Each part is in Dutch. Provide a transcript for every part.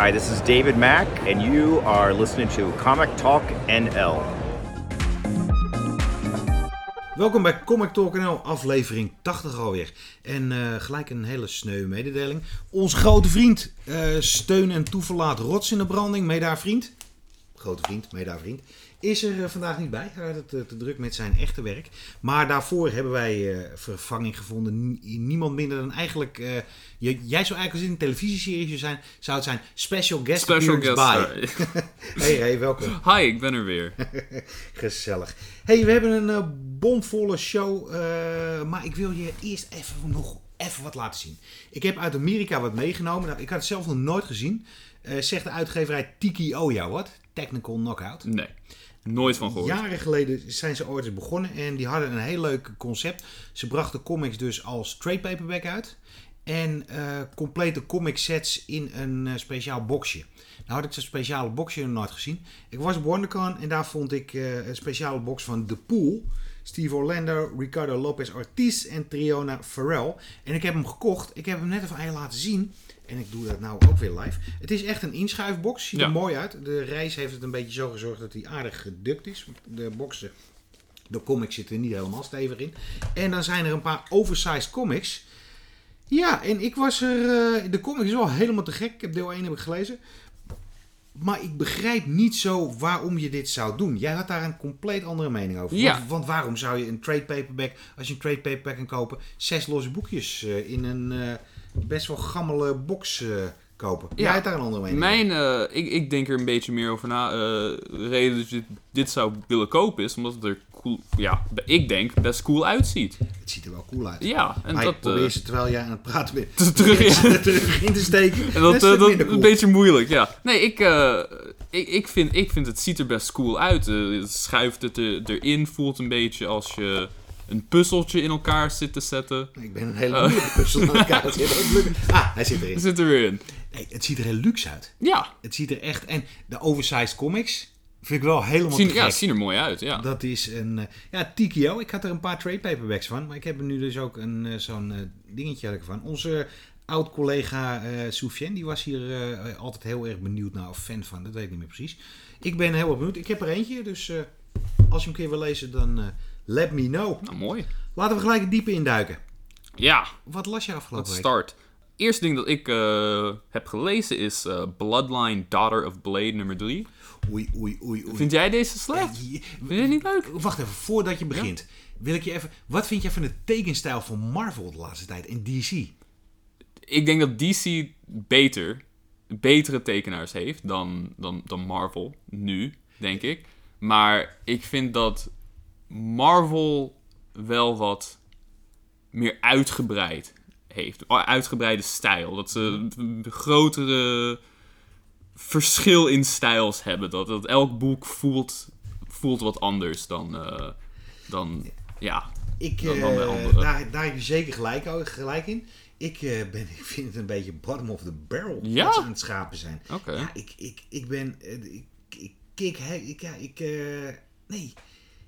Hi, this is David Mack, and you are listening to Comic Talk NL. Welkom bij Comic Talk NL, aflevering 80 alweer. En eh, gelijk een hele sneu mededeling. Onze grote vriend, eh, steun en toeverlaat Rots in de branding, medaar vriend. Grote vriend, medaar vriend. Is er eh, vandaag niet bij. Hij had het eh, te druk met zijn echte werk. Maar daarvoor hebben wij eh, vervanging gevonden. Niemand minder dan eigenlijk... jij zou eigenlijk als in een televisieserie zijn, zou het zijn Special Guest Special guest by. hey, hey, welkom. Hi, ik ben er weer. Gezellig. hey, we hebben een bomvolle show. maar ik wil je eerst even nog even wat laten zien. Ik heb uit Amerika wat meegenomen. Nou, ik had het zelf nog nooit gezien. Zegt de uitgeverij Tiki Oya wat? Technical Knockout. Nee, nooit van gehoord. Jaren geleden zijn ze ooit eens begonnen en die hadden een heel leuk concept. Ze brachten comics dus als trade paperback uit. En eh, complete comic sets in een eh, speciaal boxje. Nou had ik zo'n speciale boxje nog nooit gezien. Ik was op WonderCon en daar vond ik eh, een speciale box van The Pool. Steve Orlando, Ricardo Lopez Ortiz en Triona Farrell. En ik heb hem gekocht. Ik heb hem net even aan je laten zien. En ik doe dat nou ook weer live. Het is echt een inschuifbox. Ziet er mooi uit. De reis heeft het een beetje zo gezorgd dat hij aardig gedukt is. De boxen, de comics zitten er niet helemaal stevig in. En dan zijn er een paar oversized comics. Ja, en ik was er... eh, de comic is wel helemaal te gek. Ik heb deel 1 heb ik gelezen. Maar ik begrijp niet zo waarom je dit zou doen. Jij had daar een compleet andere mening over. Ja. Want, want waarom zou je een trade paperback, als je een trade paperback kan kopen, zes losse boekjes eh, in een eh, best wel gammele box eh, kopen? Ja. Jij had daar een andere mening Mijn, eh, ik, ik denk er een beetje meer over na. Eh, de reden dat je dit zou willen kopen is omdat het er cool, ja, ik denk best cool uitziet. Het ziet er wel cool uit. Ja, en maar dat, probeer ze terwijl jij aan het praten bent. terug in- terug in te steken. en dat, is dat cool. een beetje moeilijk, ja. Nee, ik, ik, ik, vind, ik vind het ziet er best cool uit. Het schuift het er, erin, voelt een beetje als je een puzzeltje in elkaar zit te zetten. Ik ben een hele moeilijke puzzel aan elkaar. Ah, hij zit erin. Het zit er weer in. Nee, het ziet er heel luxe uit. Ja, Het ziet er echt... En de oversized comics vind ik wel helemaal zien, ja, zien er mooi uit, ja. Dat is een... eh, ja, Tikio. Ik had er een paar trade paperbacks van. Maar ik heb er nu dus ook een, eh, zo'n dingetje had ik ervan. Onze oud-collega eh Soufiane, die was hier altijd heel erg benieuwd naar. Of fan van, dat weet ik niet meer precies. Ik ben heel erg benieuwd. Ik heb er eentje, dus als je hem een keer wil lezen, dan let me know. Nou, mooi. Laten we gelijk diepe induiken. Ja, Wat las je afgelopen week? start. Eerste ding dat ik eh, heb gelezen is eh, Bloodline Daughter of Blade nummer 3. Oei, oei, oei, oei. Vind jij deze slecht? Eh, Vind je dit niet leuk? Wacht even, voordat je begint. Wil ik je even... Wat vind jij van de tekenstijl van Marvel de laatste tijd en DC? Ik denk dat DC beter, betere tekenaars heeft dan, dan, dan Marvel nu, denk ik. Maar ik vind dat Marvel wel wat meer uitgebreid heeft. Uitgebreide stijl. Dat ze een grotere verschil in stijls hebben. Dat, dat elk boek voelt, voelt wat anders dan, eh, dan ja. Ik, Dan- dan de eh, andere. daar, daar heb je zeker gelijk, gelijk in. Ik, eh, ben, ik vind het een beetje bottom of the barrel Ja? wat ze aan het schapen zijn. Ja, ik, ik, ik ben... ik, ik, ik, ik, ja, ik eh, nee,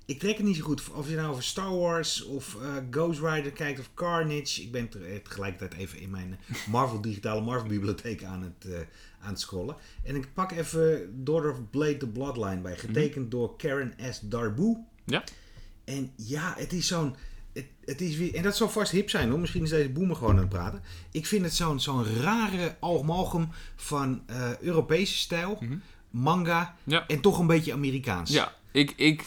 ik trek het niet zo goed. Of je nou over Star Wars of eh, Ghost Rider kijkt of Carnage. Ik ben eh, tegelijkertijd even in mijn Marvel digitale Marvel bibliotheek aan het, eh, aan het scrollen. En ik pak even Daughter of Blade the Bloodline bij. Getekend door Karen S. Darboe. Ja. En ja, het is zo'n. Het, het is weer, en dat zal vast hip zijn hoor. Misschien is deze boemer gewoon aan het praten. Ik vind het zo'n zo'n rare almalgem van Europese stijl, manga Ja. en toch een beetje Amerikaans. Ja, ik, ik,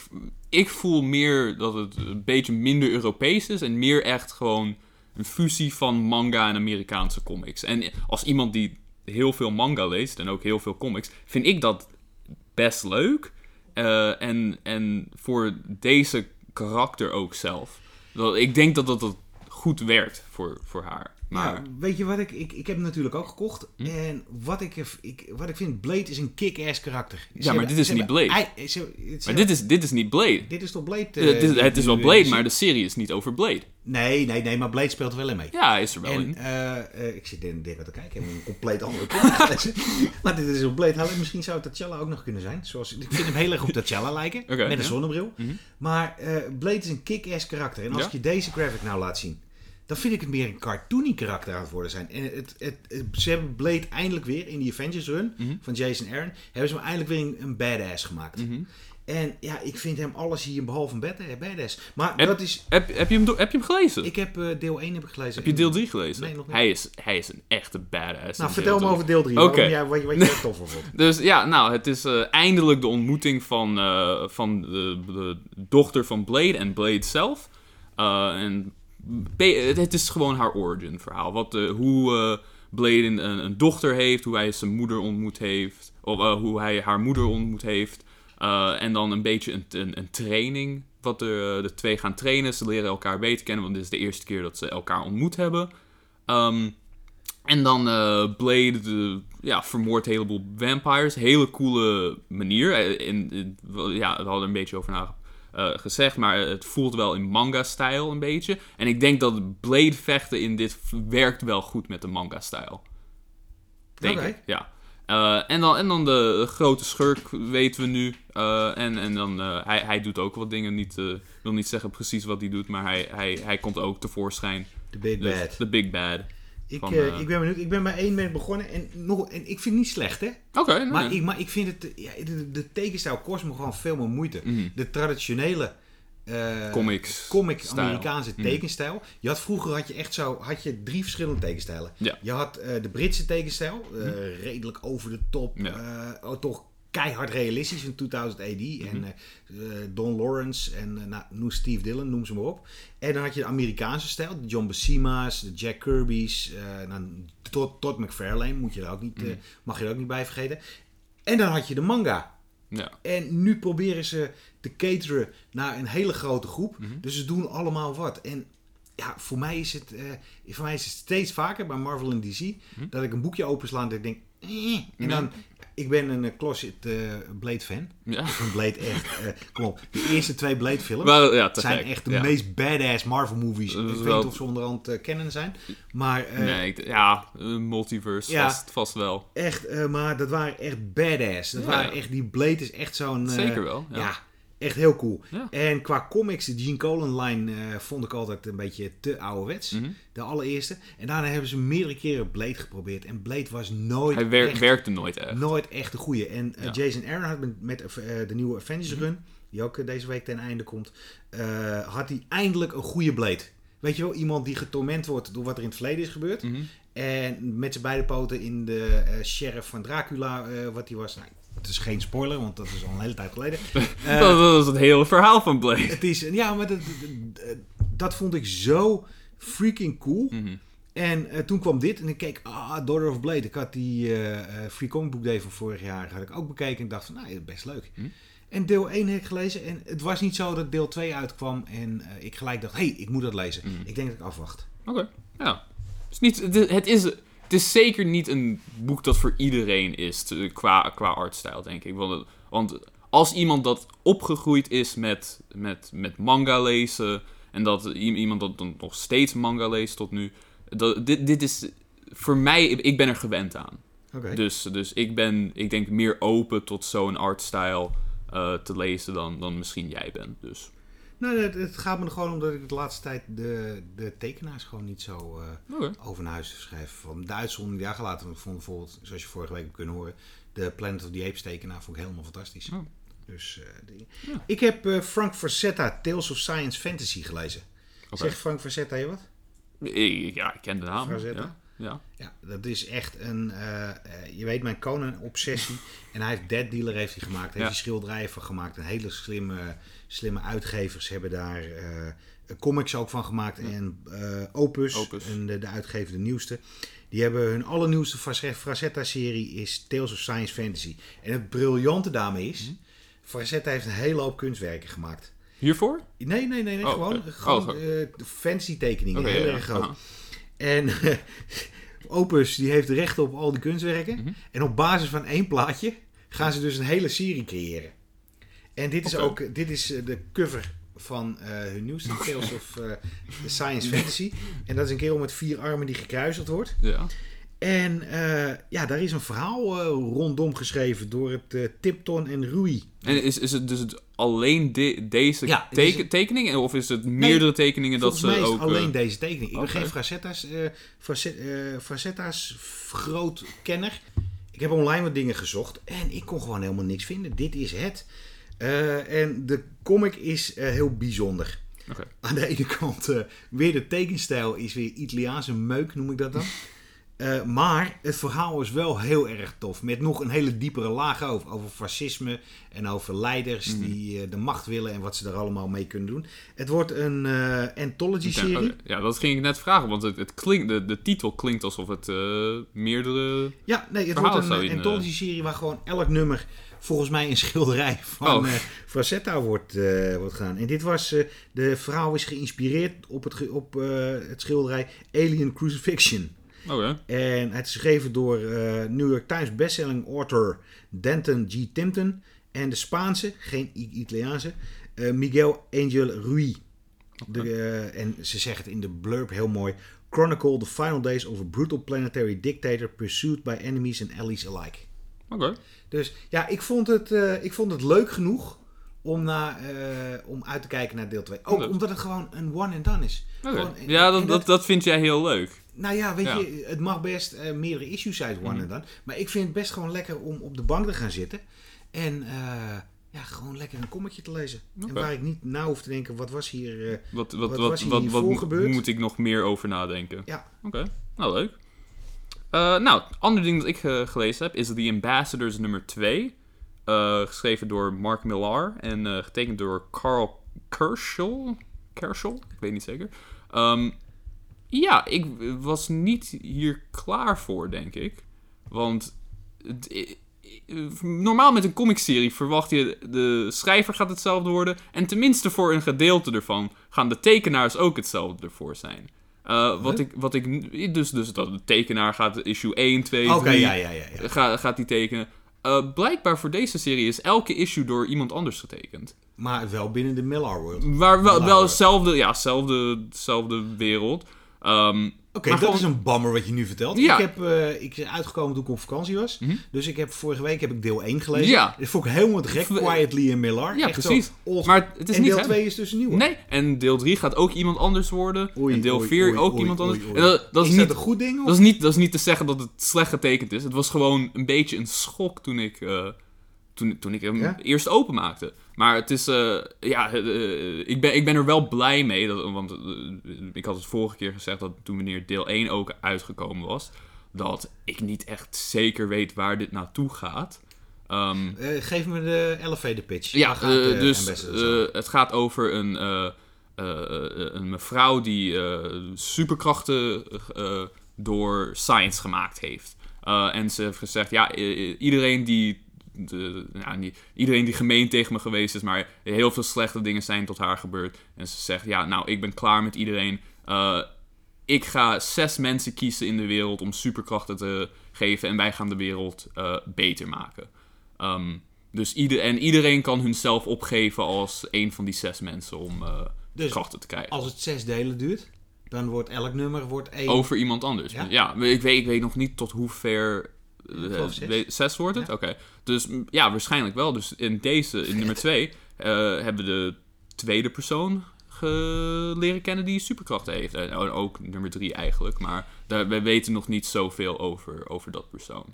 ik voel meer dat het een beetje minder Europees is en meer echt gewoon een fusie van manga en Amerikaanse comics. En als iemand die heel veel manga leest en ook heel veel comics, vind ik dat best leuk. Eh, en, en voor deze karakter ook zelf. Ik denk dat dat, dat goed werkt voor, voor haar. Maar weet je wat ik, ik... Ik heb hem natuurlijk ook gekocht. Hm? En wat ik, ik, wat ik vind, Blade is een kick-ass karakter. Ze maar hebben- dit is niet Blade. ei- ze- ze- maar dit, is, dit is niet Blade. dit is toch Blade? eh, het is, die- het is wel Blade, maar de serie is niet over Blade. Nee, nee, nee, maar Blade speelt er wel in mee. Ja, is er wel En in. eh, eh, ik zit in dit wat te kijken. Ik heb een compleet andere gelezen. maar dit is op Blade. Misschien zou het T'Challa ook nog kunnen zijn. Zoals, ik vind hem heel erg op T'Challa lijken. Met een ja. zonnebril. Mhm. Maar eh, Blade is een kick-ass karakter. En als Ja? ik je deze graphic nou laat zien. Dan vind ik het meer een cartoony karakter aan het worden zijn. En het, het, het- ze hebben Blade eindelijk weer in die Avengers run Mhm. van Jason Aaron, hebben ze hem eindelijk weer een, een badass gemaakt. Mhm. En ja, ik vind hem alles hier behalve een bad- badass. Maar Heb- dat is... Heb, heb, je hem, heb je hem gelezen? Ik heb eh, deel 1 heb ik gelezen. heb je deel 3 gelezen? Nee, nog niet. Hij is, hij is een echte badass. Nou, vertel me over deel 3. Oké. Jij, wat, wat je er tof vond. Dus ja, nou, het is eh, eindelijk de ontmoeting van, eh, van de, de dochter van Blade en Blade zelf. Eh, en het is gewoon haar origin verhaal. Wat, eh, hoe eh, Blade een, een, dochter heeft, hoe hij zijn moeder ontmoet heeft, of eh, hoe hij haar moeder ontmoet heeft. En dan een beetje een, een, training, wat de, de twee gaan trainen. Ze leren elkaar beter kennen, want dit is de eerste keer dat ze elkaar ontmoet hebben. Ehm, en dan Blade de, ja, vermoordt een heleboel vampires. Hele coole manier. Ja, we hadden er een beetje over eh, gezegd, maar het voelt wel in manga-stijl een beetje. En ik denk dat Blade vechten in dit werkt wel goed met de manga-stijl. Denk Oké. ik, ja. Eh, en, dan, en dan de grote schurk weten we nu. Eh, en, en dan, hij, hij doet ook wat dingen. Niet, ik wil niet zeggen precies wat hij doet, maar hij, hij, hij komt ook tevoorschijn. De Big Dus Bad. de Big Bad. Ik, van, eh, eh, ik ben benieuwd. Ik ben bij één ben begonnen. En, nog, en ik vind het niet slecht, hè? Oké, nee. Maar, ik, maar ik vind het... Ja, de, de tekenstijl kost me gewoon veel meer moeite. Mhm. De traditionele... eh, Comics. comic. Amerikaanse Mhm. tekenstijl. Je had vroeger had je echt zo had je drie verschillende tekenstijlen. Ja. Je had de Britse tekenstijl, eh, redelijk over de top, Ja. oh, toch keihard realistisch van 2000 AD Mhm. en eh, eh, Don Lawrence en eh, nou, noem Steve Dillon, noem ze maar op. En dan had je de Amerikaanse stijl, de John Buscema's, de Jack Kirby's, nou, tot, tot McFarlane moet je er ook niet, Mhm. mag je er ook niet bij vergeten. En dan had je de manga. Ja. En nu proberen ze te cateren naar een hele grote groep. Mhm. Dus ze doen allemaal wat. En ja, voor mij is het, voor mij is het steeds vaker bij Marvel en DC Mhm. dat ik een boekje opensla en denk. eh. En dan, ik ben een eh, closet eh, Blade fan. Ja. Ik vind Blade echt, eh, kom op. De eerste twee Blade films Maar, ja, te zijn gek. echt de ja. meest badass Marvel movies. Ik weet niet of ze onderhand kennen zijn. Maar nee, ik- ja, multiverse Ja. vast, vast wel. echt, maar dat waren echt badass. Dat waren echt, die Blade is echt zo'n... Zeker wel. Ja. Echt heel cool. Ja. En qua comics, de Gene Colan line eh, vond ik altijd een beetje te ouderwets. Mhm. De allereerste. En daarna hebben ze meerdere keren Blade geprobeerd. En Blade was nooit, Hij wer- echt, werkte nooit echt. nooit echt de goede. En eh, Ja. Jason Aaron had met, met eh, de nieuwe Avengers Mhm. run, die ook deze week ten einde komt, had hij eindelijk een goede Blade. Weet je wel, iemand die getorment wordt door wat er in het verleden is gebeurd. Mhm. En met zijn beide poten in de sheriff van Dracula, wat hij was. Nou, het is geen spoiler, want dat is al een hele tijd geleden. Eh, dat, is het hele verhaal van Blade. het is, ja, maar dat, dat, dat vond ik zo freaking cool. Mhm. En eh, toen kwam dit en ik keek, ah, Daughter of Blade. Ik had die eh, Free Comic Book Day van vorig jaar had ik ook bekeken. En ik dacht van, nou, best leuk. Hm. En deel 1 heb ik gelezen. En het was niet zo dat deel 2 uitkwam. En ik gelijk dacht, hé, hey, ik moet dat lezen. Hm. Ik denk dat ik afwacht. Oké, ja. Het is, niet, het, is, het is zeker niet een boek dat voor iedereen is, te- qua, qua artstijl, denk ik. Want, want als iemand dat opgegroeid is met, met, met manga lezen, en dat iemand dat dan nog steeds manga leest tot nu, dat, dit, dit is voor mij, ik ben er gewend aan. Dus, dus ik ben, ik denk, meer open tot zo'n artstijl eh, te lezen dan, dan misschien jij bent. Dus. Nou, het, het gaat me gewoon om dat ik de laatste tijd de, de tekenaars gewoon niet zo eh, over naar huis schrijf. Van de uitzondering die daar gelaten vond bijvoorbeeld, zoals je vorige week hebt kunnen horen, de Planet of the Apes tekenaar vond ik helemaal fantastisch. Oh. Dus, eh, Ja. Ik heb eh, Frank Frazetta Tales of Science Fantasy gelezen. Oké. Zegt Frank Frazetta je wat? Ik- Ja, ik ken de naam. Frazetta? Ja. Ja. Ja, dat is echt een, eh, eh, je weet mijn Conan-obsessie. en hij heeft Dead Dealer heeft hij gemaakt. Heeft Ja. hij schilderijen van gemaakt. En hele slimme, slimme uitgevers hebben daar eh, comics ook van gemaakt. En Opus, Opus. En de, de uitgever de nieuwste. Die hebben hun allernieuwste Fraz- Frazetta-serie is Tales of Science Fantasy. En het briljante daarmee is... Mhm. Frazetta heeft een hele hoop kunstwerken gemaakt. Hiervoor? Nee, nee, nee, nee Oh, gewoon, gewoon Oh, fancy tekeningen. Heel ja, erg groot. En Opus die heeft recht op al die kunstwerken. Mhm. En op basis van één plaatje gaan ze dus een hele serie creëren. En dit is ook dit is eh, de cover van eh, hun nieuwste Tales of eh, Science Fantasy. En dat is een kerel met vier armen die gekruisigd wordt. Ja. En eh, ja, daar is een verhaal eh, rondom geschreven door het eh, Tipton en Rui. En is, is het dus het alleen de- deze Ja, het is- teken- tekeningen? Of is het meerdere tekeningen dat ze ook... alleen deze tekening. Ik ben geen Frazetta's, eh Fraze- eh, Frazetta's f- groot kenner. Ik heb online wat dingen gezocht en ik kon gewoon helemaal niks vinden. Dit is het. En de comic is heel bijzonder. Aan de ene kant weer de tekenstijl is weer Italiaanse meuk, noem ik dat dan. Eh, maar het verhaal is wel heel erg tof. Met nog een hele diepere laag over. Over fascisme en over leiders Mhm. die eh, de macht willen en wat ze er allemaal mee kunnen doen. Het wordt een eh, anthology-serie. Oké, Ja, dat ging ik net vragen, want het, het klinkt, de, de titel klinkt alsof het meerdere... Ja, nee, het wordt een anthology-serie waar gewoon elk nummer volgens mij een schilderij van Oh. wordt, wordt gedaan. En dit was, de verhaal is geïnspireerd op het, op, het schilderij Alien Crucifixion. Oh? En het is geschreven door eh, New York Times bestselling author Denton G. Timpton. En de Spaanse, geen Italiaanse, eh, Miguel Angel Rui. De, eh, en ze zeggen het in de blurb heel mooi. Chronicle the final days of a brutal planetary dictator pursued by enemies and allies alike. Oké. Dus ja, ik vond het, ik vond het leuk genoeg om, na, eh, om uit te kijken naar deel 2. Ook Leuk. omdat het gewoon een one and done is. Gewoon- Ja, dat, dat vind jij heel leuk. Nou ja, weet Ja. Mhm. je, het mag best eh, meerdere issues zijn, one and done. Maar ik vind het best gewoon lekker om op de bank te gaan zitten. En eh, ja, gewoon lekker een kommetje te lezen. En waar ik niet na hoef te denken, wat was hier... eh, Wat, wat, Wat wat, wat, wat, gebeurd? moet ik nog meer over nadenken? ja, Oké, nou leuk. Nou, het andere ding dat ik gelezen heb is The Ambassadors nummer 2. eh, geschreven door Mark Millar en getekend door Carl Kerschel. Kerschel? Ik weet niet zeker. Ehm, ja, ik was niet hier klaar voor, denk ik. Want het- i- i- normaal met een comicserie verwacht je de schrijver gaat hetzelfde worden. En tenminste voor een gedeelte ervan gaan de tekenaars ook hetzelfde ervoor zijn. Eh, wat, ik, wat ik. Dus, dus dat de tekenaar gaat issue 1, 2, oké, 3. ja, ja, ja. ja. Ga, gaat die tekenen. Eh, blijkbaar voor deze serie is elke issue door iemand anders getekend. Maar wel binnen de Millar World. Maar wel, wel hetzelfde, ja, hetzelfde, hetzelfde wereld. Ehm, maar dat gewoon- is een bammer wat je nu vertelt. Ja. Ik, heb, eh, ik ben uitgekomen toen ik op vakantie was. Mhm. Dus ik heb vorige week heb ik deel 1 gelezen. Ja. Dat vond ik helemaal te gek. Quietly in Millar. Ja, Echt precies. old- Maar het is en niet deel hem. 2 is dus een nieuwe. Nee, en deel 3 gaat ook iemand anders worden. Oei, en deel oei, 4 oei, ook iemand anders. En dat, dat is is niet, dat een goed ding? Of? dat, is niet, dat is niet te zeggen dat het slecht getekend is. Het was gewoon een beetje een schok toen ik, eh, toen, toen ik hem Ja? eerst openmaakte. Maar het is, eh, ja, eh, ik, ben, ik ben er wel blij mee. Dat, want eh, ik had het vorige keer gezegd dat toen wanneer deel 1 ook uitgekomen was, dat ik niet echt zeker weet waar dit naartoe gaat. Ehm, Eh, geef me de elevator pitch. ja, gaat eh, dus eh, het gaat over een, eh, eh, eh, een mevrouw die eh, superkrachten eh, door science gemaakt heeft. Eh, en ze heeft gezegd, ja, iedereen die, de, nou, niet, iedereen die gemeen tegen me geweest is, maar heel veel slechte dingen zijn tot haar gebeurd. En ze zegt, ja, nou, ik ben klaar met iedereen. Eh, ik ga zes mensen kiezen in de wereld om superkrachten te geven en wij gaan de wereld eh, beter maken. Ehm, dus ieder, en iedereen kan hunzelf opgeven als een van die zes mensen om eh, Dus krachten te krijgen. Als het zes delen duurt, dan wordt elk nummer wordt één. Over iemand anders. Ja? Ja, ik, weet, ik weet nog niet tot hoe ver. Geloof zes. wordt het? Ja. Oké. Dus ja, waarschijnlijk wel. Dus in deze, in nummer twee, eh, hebben we de tweede persoon leren kennen die superkrachten heeft. En ook nummer drie eigenlijk. Maar daar, we weten nog niet zoveel over, over dat persoon.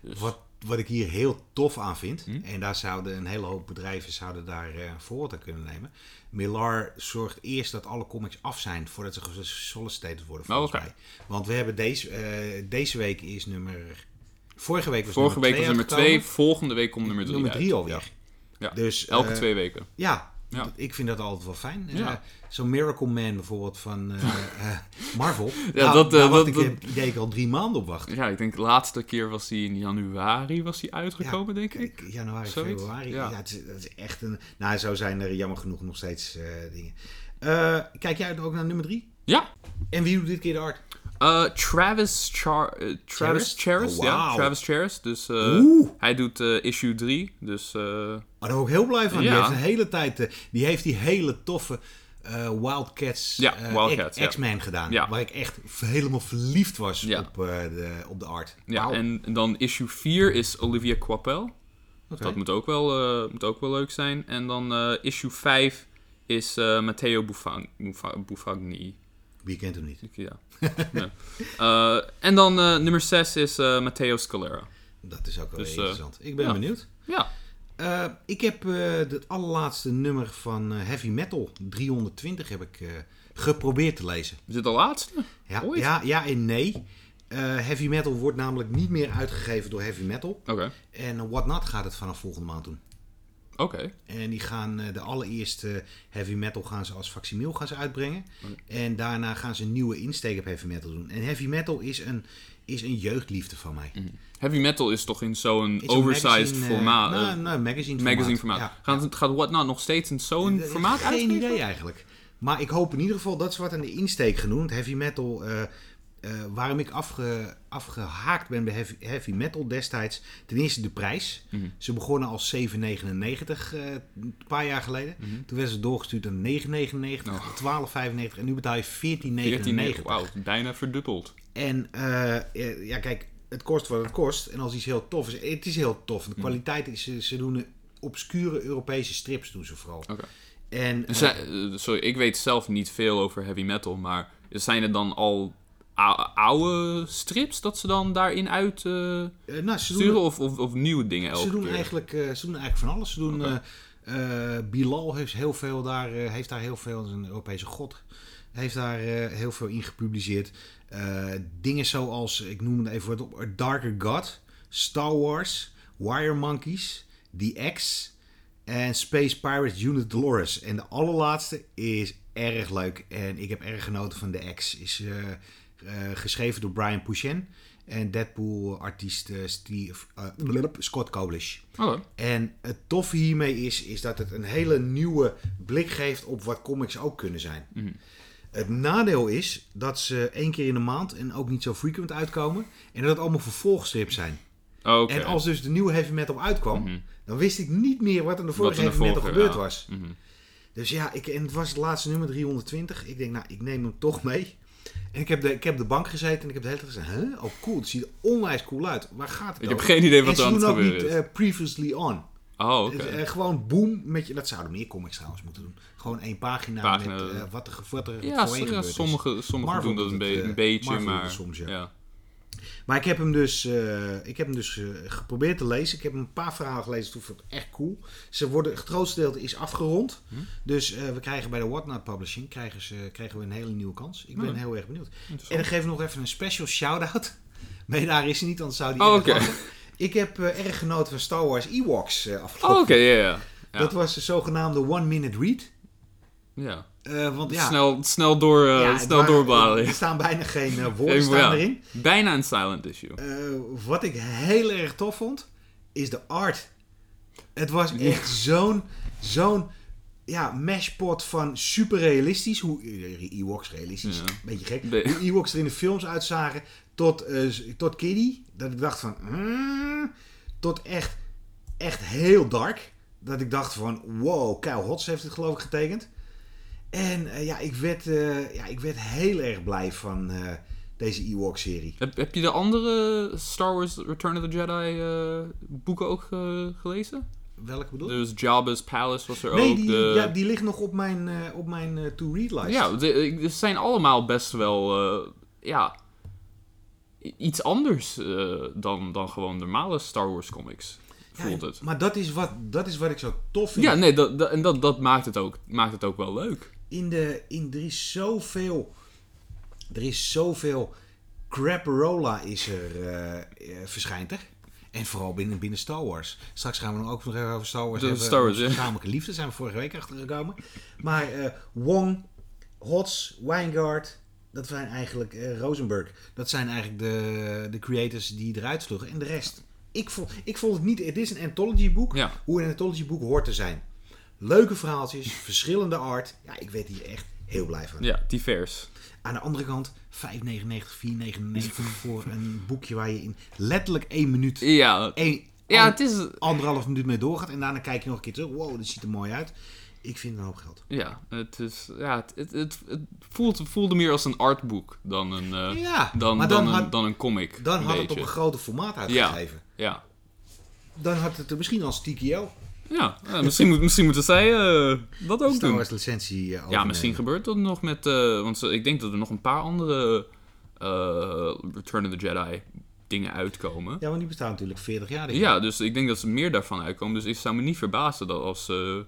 Dus, Wat, wat ik hier heel tof aan vind, Hm? en daar zouden een hele hoop bedrijven zouden daar eh voorbeeld aan kunnen nemen. Millar zorgt eerst dat alle comics af zijn voordat ze gesolliciteerd worden, volgens Oh, oké. mij. Want we hebben deze, deze week is nummer... Vorige week was Vorige week was nummer nummer twee twee, volgende week komt nummer drie Nummer uit. drie alweer. Ja. Dus, Elke eh, twee weken. Ja, ik vind dat altijd wel fijn. Ja. Eh, Zo'n Miracle Man bijvoorbeeld van eh, Marvel. Ja, nou, dat, nou, dat- ik dat- ik al drie maanden op wacht. Ja, ik denk de laatste keer was hij in januari was hij uitgekomen, denk ik. Januari, Zoiets? februari. Ja. Het, is, het is echt een... Nou, zo zijn er jammer genoeg nog steeds dingen. Kijk jij ook naar nummer drie? Ja, En wie doet dit keer de art? Uh, Travis Char eh, Travis? Charis, Oh, ja. Travis Charis. Dus eh, hij doet eh, issue 3. Dus eh, Oh, daar ben ik heel blij van. Die Ja. heeft een hele tijd... eh, die heeft die hele toffe eh, Wildcats, Ja, eh, Wildcats, ja. X-Men gedaan. Waar ik echt helemaal verliefd was op, eh, de, op de art. Ja, en, en dan issue 4 is Olivia. Oké. Dat moet ook, wel, eh, moet ook wel leuk zijn. En dan eh, issue 5 is eh, Matteo Buffag- Buffa- Buffagni. Wie kent hem niet? Ja. Eh, en dan eh, nummer 6 is eh, Matteo Scalera. Dat is ook wel Dus, interessant. Ik ben ja. benieuwd. Ja, ik heb het allerlaatste nummer van Heavy Metal, 320, heb ik geprobeerd te lezen. is dit de laatste? Ja, Ooit? ja, ja en nee. Heavy Metal wordt namelijk niet meer uitgegeven door Heavy Metal. Oké, En uh, What Not gaat het vanaf volgende maand doen. Oké. En die gaan eh, de allereerste Heavy Metal gaan ze als facsimile gaan ze uitbrengen. En daarna gaan ze een nieuwe insteek op Heavy Metal doen. En Heavy Metal is een, is een jeugdliefde van mij. Heavy metal is toch in zo'n oversized magazine, eh, formaat? nou, eh, nou, magazine, magazine formaat. Ja. Gaat, gaat What Not nog steeds in zo'n Eh, formaat Geen uitgeven? idee eigenlijk. Maar ik hoop in ieder geval dat ze wat aan de insteek. Want Heavy metal, eh, waarom ik afge, afgehaakt ben bij heavy, heavy metal destijds. Ten eerste de prijs. Mhm. Ze begonnen als 7,99 eh, een paar jaar geleden. Mhm. Toen werden ze doorgestuurd naar 9,99, Oh. 12,95 en nu betaal je 14, 14,99. wauw, bijna verdubbeld. En eh, ja, kijk, het kost wat het kost. En als iets heel tof is, het is heel tof. Mhm. De kwaliteit is, ze, ze doen obscure Europese strips doen ze vooral. Oké. En, sorry, ik weet zelf niet veel over heavy metal, maar zijn er dan al oude strips dat ze dan daarin uit eh, eh, nou, ze doen, sturen of, of, of nieuwe dingen elke Ze doen, keer? eigenlijk, eh, ze doen eigenlijk van alles. Ze doen, Bilal heeft, heel veel daar, heeft daar heel veel, een Europese god, heeft daar heel veel in gepubliceerd. Dingen zoals, ik noem het even wat op, A Darker God, Star Wars, Wire Monkeys, The X en Space Pirates Unit Dolores. En de allerlaatste is erg leuk en ik heb erg genoten van The X. Is geschreven door Brian Pouchen en Deadpool-artiest eh, eh, Scott Koblish. Oké. En het toffe hiermee is, is dat het een hele nieuwe blik geeft op wat comics ook kunnen zijn. Mhm. Het nadeel is dat ze één keer in de maand en ook niet zo frequent uitkomen. En dat het allemaal vervolgstrips zijn. Oké. En als dus de nieuwe heavy metal uitkwam, Mhm. dan wist ik niet meer wat er de vorige heavy metal gebeurd ja. was. Mhm. Dus ja, ik, en het was het laatste nummer 320. Ik denk, nou, ik neem hem toch mee. En ik heb de, ik heb de bank gezeten en ik heb de hele tijd gezegd, huh? Oh cool, het ziet er onwijs cool uit. Waar gaat het Ik heb geen idee wat er aan het gebeuren niet is. eh, previously on. Oh, oké. Eh, gewoon boom met je. Dat zouden meer comics trouwens moeten doen. Gewoon één pagina, Pagina. met eh, wat er, wat er ja, voorheen ja, gebeurd is. sommige, sommige Marvel doen dat een, be- eh, een beetje, Marvel maar... soms, ja. ja. Maar ik heb hem dus, eh, ik heb hem dus eh, geprobeerd te lezen. Ik heb een paar verhalen gelezen. Toen vond ik echt cool. Ze worden, het grootste deel is afgerond. Hm? Dus eh, we krijgen bij de Whatnot Publishing krijgen, ze, krijgen we een hele nieuwe kans. Ik ben Hmm. heel erg benieuwd. En dan geef ik nog even een special shout-out. Maar daar is hij niet, anders zou die Oh, lachen. Ik heb erg genoten van Star Wars Ewoks afgelopen. Oh, oké, ja, ja. Ja. Dat was de zogenaamde One Minute Read. ja. Eh, want ja, Snel, snel, door, eh, ja, snel doorbladeren. Er staan bijna geen eh, woorden staan erin. Bijna een silent issue. Wat ik heel erg tof vond, is de art. Het was echt zo'n, zo'n ja, mashpot van super realistisch. Hoe Ewoks realistisch, een beetje gek. De- Hoe Ewoks er in de films uitzagen, tot, tot Kiddie. Dat ik dacht van, hmm, tot echt, echt heel dark. Dat ik dacht van, wow, Kyle Hots heeft het geloof ik getekend. En eh, ja, ik werd, eh, ja, ik werd heel erg blij van eh, deze Ewok-serie. Heb, heb je de andere Star Wars Return of the Jedi boeken ook gelezen? Welke bedoel je? Dus Jabba's Palace was er Nee, ook. die, de... ja, die ligt nog op mijn, op mijn to-read-lijst. Ja, ze zijn allemaal best wel, ja, iets anders dan, dan gewoon normale Star Wars comics. Ja, Voelt het. Maar dat is, wat, dat is wat ik zo tof vind. Ja, nee, dat, dat, en dat, dat maakt, het ook, maakt het ook wel leuk. In de, in, er is zoveel... Er is zoveel... Craparola is er, eh, eh, verschijnt er. En vooral binnen, binnen Star Wars. Straks gaan we nog ook nog even over Star Wars De hebben. Star Wars, ja. Gezamenlijke liefde zijn we vorige week achtergekomen. Maar eh, Wong, Hots, Weingart... Dat zijn eigenlijk Rosenberg. Dat zijn eigenlijk de, de creators die eruit sloegen. En de rest. Ik vond, ik vond het niet... Het is een anthology boek. Ja. Hoe een anthology boek hoort te zijn. Leuke verhaaltjes, verschillende art. Ja, ik werd hier echt heel blij van. Ja, divers. Aan de andere kant, 5,99, 4,99 voor een boekje waar je in letterlijk één minuut, Ja, één, ja het is... anderhalf minuut mee doorgaat. En daarna kijk je nog een keer terug. Wow, dit ziet er mooi uit. Ik vind een hoop geld. Ja, het, is, ja, het, het, het, het voelt, voelde meer als een artboek dan een, eh, ja, dan, dan, dan, een, dan een comic. dan een had het op een groter formaat uitgegeven. Ja, Dan had het er misschien als TKO. Ja. ja misschien, moet, misschien moeten zij eh, dat ook Star doen. Wars licentie eh, Ja, misschien gebeurt dat nog met... eh, want ik denk dat er nog een paar andere eh, Return of the Jedi dingen uitkomen. Ja, want die bestaan natuurlijk 40 jaar. denk ik. Ja, dus ik denk dat ze meer daarvan uitkomen. Dus ik zou me niet verbazen dat als ze...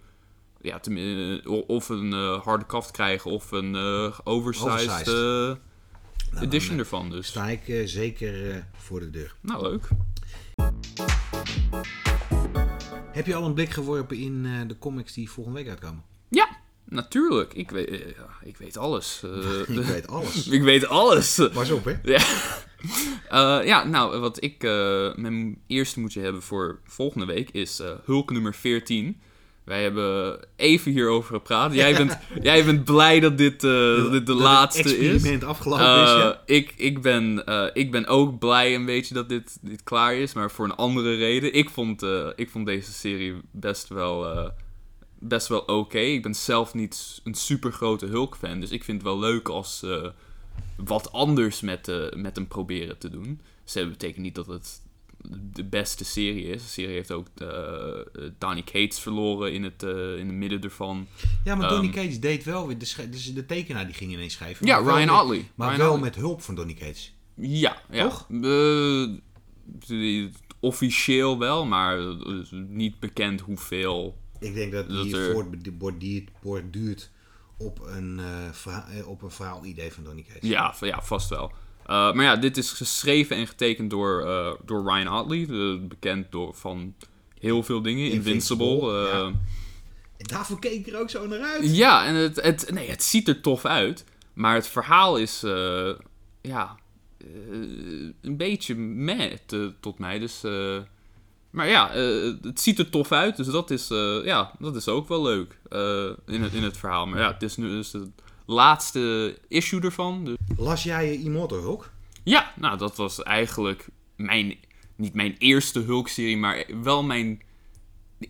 ja, eh, of een eh, harde kaft krijgen of een eh, oversized, Oversized. eh, Nou, edition eh, ervan. Dus, sta ik eh, zeker eh, voor de deur. nou, leuk. Heb je al een blik geworpen in eh, de comics die volgende week uitkomen? Ja, natuurlijk. Ik weet, ja, ik weet alles. Eh, ik weet alles. ik weet alles. Pas op, hè? Ja. Ja, nou, wat ik mijn eerste moet je hebben voor volgende week is Hulk nummer 14. Wij hebben even hierover gepraat. Jij bent, jij bent blij dat dit, eh, dit de Dat laatste het is. experiment afgelopen Eh, is, ja. ik, ik, ben, eh, ik ben ook blij een beetje dat dit, dit klaar is, maar voor een andere reden. Ik vond, ik vond deze serie best wel, best wel oké. Ik ben zelf niet een super grote Hulk-fan, dus ik vind het wel leuk als ze wat anders met, met hem proberen te doen. Dus dat betekent niet dat het de beste serie is. De serie heeft ook eh, Donny Cates verloren in het, eh, in het midden ervan. Ja, maar Donny ehm, Cates deed wel weer... De, dus de tekenaar die ging ineens schrijven. Ja, Ryan Otley. Maar Ryan wel Otley. met hulp van Donny Cates. Ja, ja. Toch? Eh, officieel wel, maar niet bekend hoeveel. Ik denk dat die er- voortborduurt borduurt op een, eh, op een verhaalidee van Donny Cates. Ja, ja vast wel. Eh, maar ja, dit is geschreven en getekend door, eh, door Ryan Otley, bekend door, van heel veel dingen. Invincible. Invincible, eh, ja. En daarvoor keek ik er ook zo naar uit. Ja, en het, het, nee, het ziet er tof uit. Maar het verhaal is, ja, een beetje meh tot mij. Dus, maar ja, het ziet er tof uit. Dus dat is, ja, dat is ook wel leuk in, het, in het verhaal. Maar ja, het is nu dus het laatste issue ervan. Dus, Las jij je Immortal Hulk? ja, nou, dat was eigenlijk mijn, niet mijn eerste Hulk-serie, maar wel mijn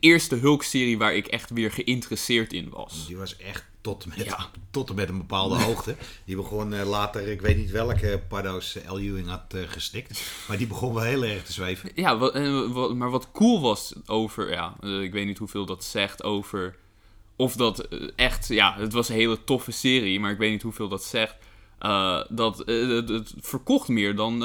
eerste Hulk-serie waar ik echt weer geïnteresseerd in was. Die was echt tot en met, Ja. tot en met een bepaalde hoogte. Die begon eh, later, ik weet niet welke paddo's L. Ewing had eh, gestikt. Maar die begon wel heel erg te zweven. Ja, wat, maar wat cool was over, ja, eh, ik weet niet hoeveel dat zegt over, of dat eh, echt, ja, het was een hele toffe serie, maar ik weet niet hoeveel dat zegt, eh, dat eh, het, het verkocht meer dan,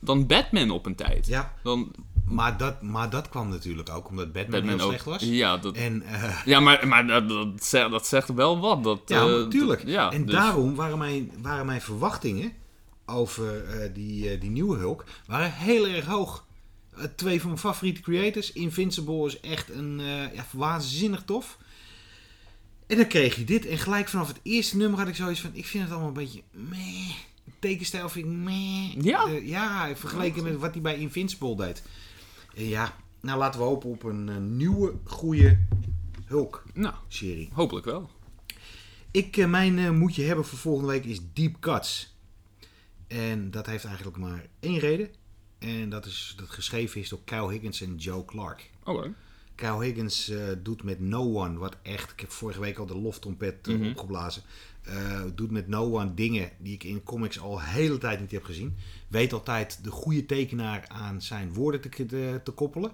dan Batman op een tijd. Ja, Dan maar dat, maar dat kwam natuurlijk ook omdat Batman, Batman heel ook. slecht was. Ja, dat, En ja maar, maar dat, dat, zegt, dat zegt wel wat. Dat, Ja, natuurlijk. dat- ja, en dus- daarom waren mijn, waren mijn verwachtingen over die, die nieuwe Hulk waren heel erg hoog. Twee van mijn favoriete creators. Invincible is echt een ja, waanzinnig tof. En dan kreeg je dit. En gelijk vanaf het eerste nummer had ik zoiets van... Ik vind het allemaal een beetje meh. Tekenstijl vind ik meh. Ja? Ja, vergeleken met wat hij bij Invincible deed. En ja, nou laten we hopen op een eh, nieuwe, goede Hulk-serie. Nou, hopelijk wel. Ik, eh, mijn eh, moet je hebben voor volgende week is Deep Cuts. En dat heeft eigenlijk maar één reden. En dat is dat geschreven is door Kyle Higgins en Joe Clark. Oké. Kyle Higgins eh, doet met No One, wat echt, ik heb vorige week al de loftrompet eh, Mhm. opgeblazen. eh, doet met No One dingen die ik in comics al hele tijd niet heb gezien. Weet altijd de goede tekenaar aan zijn woorden te, te, te koppelen.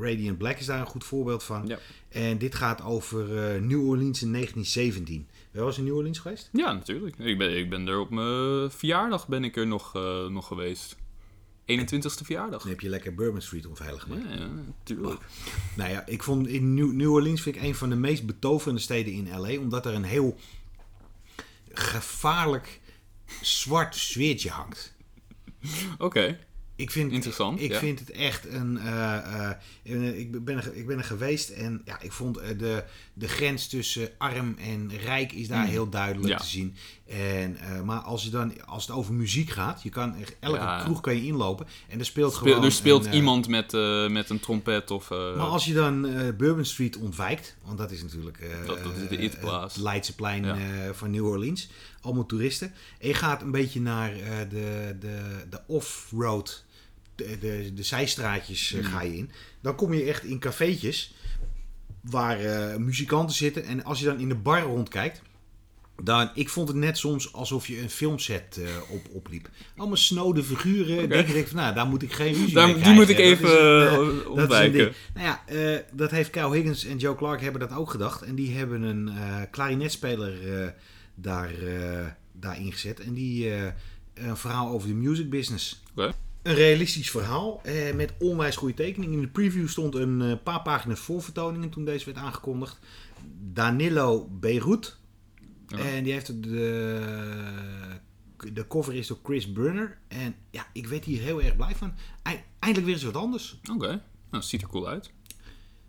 Radiant Black is daar een goed voorbeeld van. Ja. En dit gaat over New Orleans in 1917. Ben je eens in New Orleans geweest? Ja, natuurlijk. Ik ben, ik ben er op mijn verjaardag ben ik er nog, nog geweest. 21ste verjaardag. Dan heb je lekker Bourbon Street onveilig gemaakt. Ja, ja, tuurlijk. Nou ja, ik vond in New, New Orleans vind ik een van de meest betoverende steden in LA. Omdat er een heel gevaarlijk zwart sfeertje hangt. Oké, Ik vind, interessant. ik ja. vind het echt een. eh, eh, ik, ben er, ik ben er geweest en ja, ik vond eh, de, de grens tussen arm en rijk is daar Mm. heel duidelijk Ja. te zien. En, eh, maar als, je dan, als het over muziek gaat, je kan elke Ja. kroeg kan je inlopen en er speelt Speel- gewoon. er speelt een, eh, iemand met, eh, met een trompet of... eh, Maar als je dan eh, Bourbon Street ontwijkt, want dat is natuurlijk eh, Dat- dat is de eh, It-plaats. het Leidseplein eh, van New Orleans. Allemaal toeristen. En je gaat een beetje naar eh, de, de, de off-road, de, de, de zijstraatjes eh, Mm. ga je in. Dan kom je echt in cafeetjes waar eh, muzikanten zitten. En als je dan in de bar rondkijkt, dan, ik vond het net soms alsof je een filmset eh, op, opliep. Allemaal snode figuren. Denk ik, van, nou, daar moet ik geen ruzie Daar- mee die moet ik even dat is een ontwijken. Nou ja, dat heeft Kyle Higgins en Joe Clark hebben dat ook gedacht. En die hebben een klarinetspeler daar, eh, daar ingezet. En die een verhaal over de music business. Een realistisch verhaal eh, met onwijs goede tekeningen. In de preview stond een eh, paar pagina's voorvertoningen toen deze werd aangekondigd. Danilo Beirut. Ja. En die heeft de, de cover is door Chris Brunner. En ja, ik werd hier heel erg blij van. Ei- Eindelijk weer eens wat anders. Oké, nou, ziet er cool uit.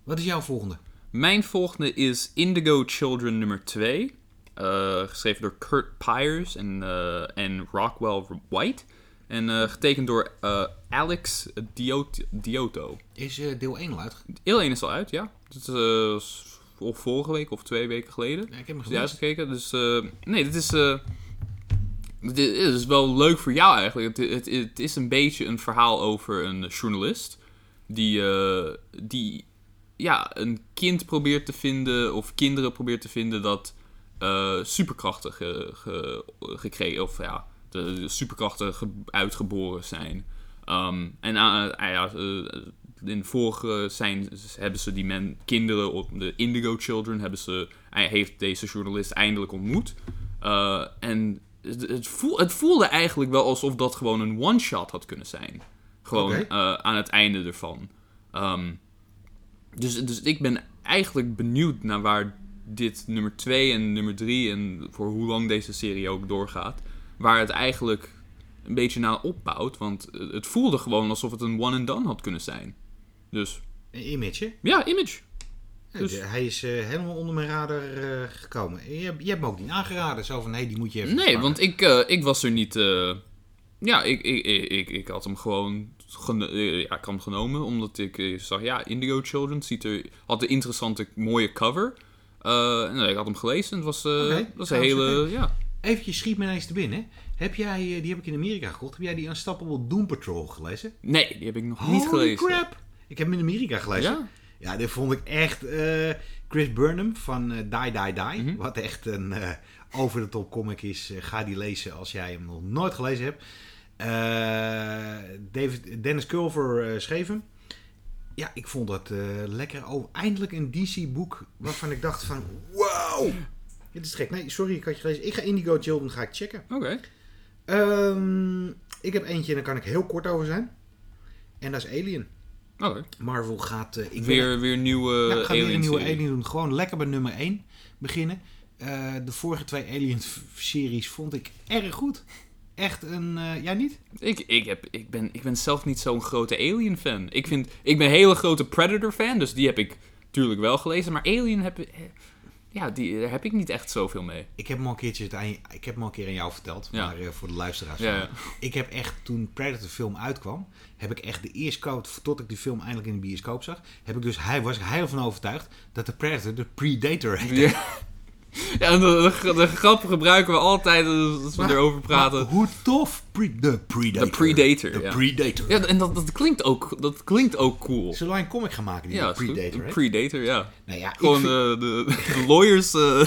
Wat is jouw volgende? Mijn volgende is Indigo Children nummer 2. eh, geschreven door Kurt Pyers en, eh, en Rockwell White. En eh, getekend door eh, Alex Diot Dioto. Is eh, deel 1 al uit? Heel 1 is al uit, ja. Dat is of vorige week of twee weken geleden. Ja, ik heb hem gelezen. uitgekeken. Dus nee, dit is, dit is wel leuk voor jou eigenlijk. Het, het, het is een beetje een verhaal over een journalist die, eh, die ja, een kind probeert te vinden of kinderen probeert te vinden dat superkrachten ge, ge- gekregen of ja, de, superkrachten ge- uitgeboren zijn. Ehm, en aan- ah ja, eh, in de vorige zijn, hebben ze die men, kinderen, op de Indigo Children, hebben ze, hij heeft deze journalist eindelijk ontmoet. Eh, en het, het, voel, het voelde eigenlijk wel alsof dat gewoon een one-shot had kunnen zijn. Gewoon eh, aan het einde ervan. Ehm, dus, dus ik ben eigenlijk benieuwd naar waar dit nummer 2 en nummer 3 en voor hoe lang deze serie ook doorgaat. Waar het eigenlijk een beetje naar opbouwt. Want het voelde gewoon alsof het een one and done had kunnen zijn. Dus Een image, hè? ja, image. Ja, Dus- hij is eh, helemaal onder mijn radar eh, gekomen. En Je, hebt- je hebt me ook niet aangeraden. Zo van, hé, die moet je even Nee, pakken. want ik, eh, ik was er niet. ja, ik, ik, ik, ik, had hem gewoon. ja, ik had hem genomen omdat ik zag, ja, Indigo Children ziet er, had een interessante, mooie cover. En ik had hem gelezen en het was, was een hele. Ja. Eventjes schiet me ineens te binnen. Heb jij, eh, die heb ik in Amerika gekocht. Heb jij die Unstoppable Doom Patrol gelezen? Nee, die heb ik nog niet Holy gelezen. crap! Ik heb hem in Amerika gelezen. Ja? Ja, dit vond ik echt... eh, Chris Burnham van eh, Die Die Die. Mhm. Wat echt een over de top comic is. Ga die lezen als jij hem nog nooit gelezen hebt. David, Dennis Culver schreef hem. Ja, ik vond dat lekker. Oh, eindelijk een DC-boek waarvan ik dacht van... Wow! Dit is gek. Nee, sorry, ik had je gelezen. Ik ga Indigo Children ga ik checken. Oké. Ehm, ik heb eentje en daar kan ik heel kort over zijn. En dat is Alien. Oké. Marvel gaat... eh, ik ben- Weer, weer nieuwe ja, we gaan weer een nieuwe. Alien doen. Gewoon lekker bij nummer 1 beginnen. Eh, de vorige twee Alien-series vond ik erg goed. Echt een... eh ja, niet? Ik, ik, heb, ik, ben, ik ben zelf niet zo'n grote Alien-fan. Ik, vind, ik ben een hele grote Predator-fan, dus die heb ik natuurlijk wel gelezen. Maar Alien heb, eh, ja, die, daar heb ik niet echt zoveel mee. Ik heb hem al een keertje het aan, ik heb hem al een keer aan jou verteld. Ja. Maar eh, voor de luisteraars. Ja, van- ja. Ik heb echt, toen Predator film uitkwam, heb ik echt de eerste coat, tot ik die film eindelijk in de bioscoop zag, heb ik dus, hij was ik heilig van overtuigd dat de Predator de Predator heette. Ja, de, de, de grap gebruiken we altijd als we Maar- erover praten. hoe tof? Pre- de Predator. De Predator, De ja. Predator. Ja, en dat, dat, klinkt ook, dat klinkt ook cool. Zullen wij een comic gaan maken die Ja. Predator heet? Predator, ja. Nou ja, Gewoon vind- de, de, de lawyers eh,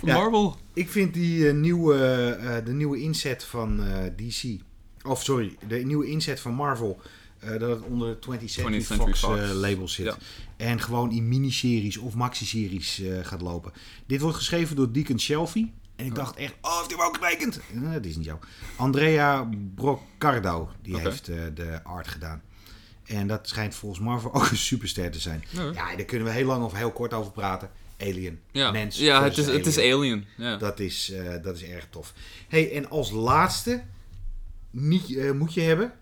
van Ja. Marvel. Ik vind die eh, nieuwe, eh, de nieuwe inzet van eh, DC, of sorry, de nieuwe inzet van Marvel, eh, dat het onder de 20th Century, 20th Century Fox, Fox. eh, label zit. En gewoon in miniseries of maxi-series eh, gaat lopen. Dit wordt geschreven door Deacon Shelby. En ik dacht echt, oh, heeft hij ook getekend? Eh, dat is niet zo. Andrea Broccardo, die heeft eh, de art gedaan. En dat schijnt volgens Marvel ook een superster te zijn. Ja. Ja, daar kunnen we heel lang of heel kort over praten. Alien. Ja, Mens ja het, is, versus het is alien. Alien. Ja. Dat is, dat is erg tof. Hey, en als laatste, niet, moet je hebben,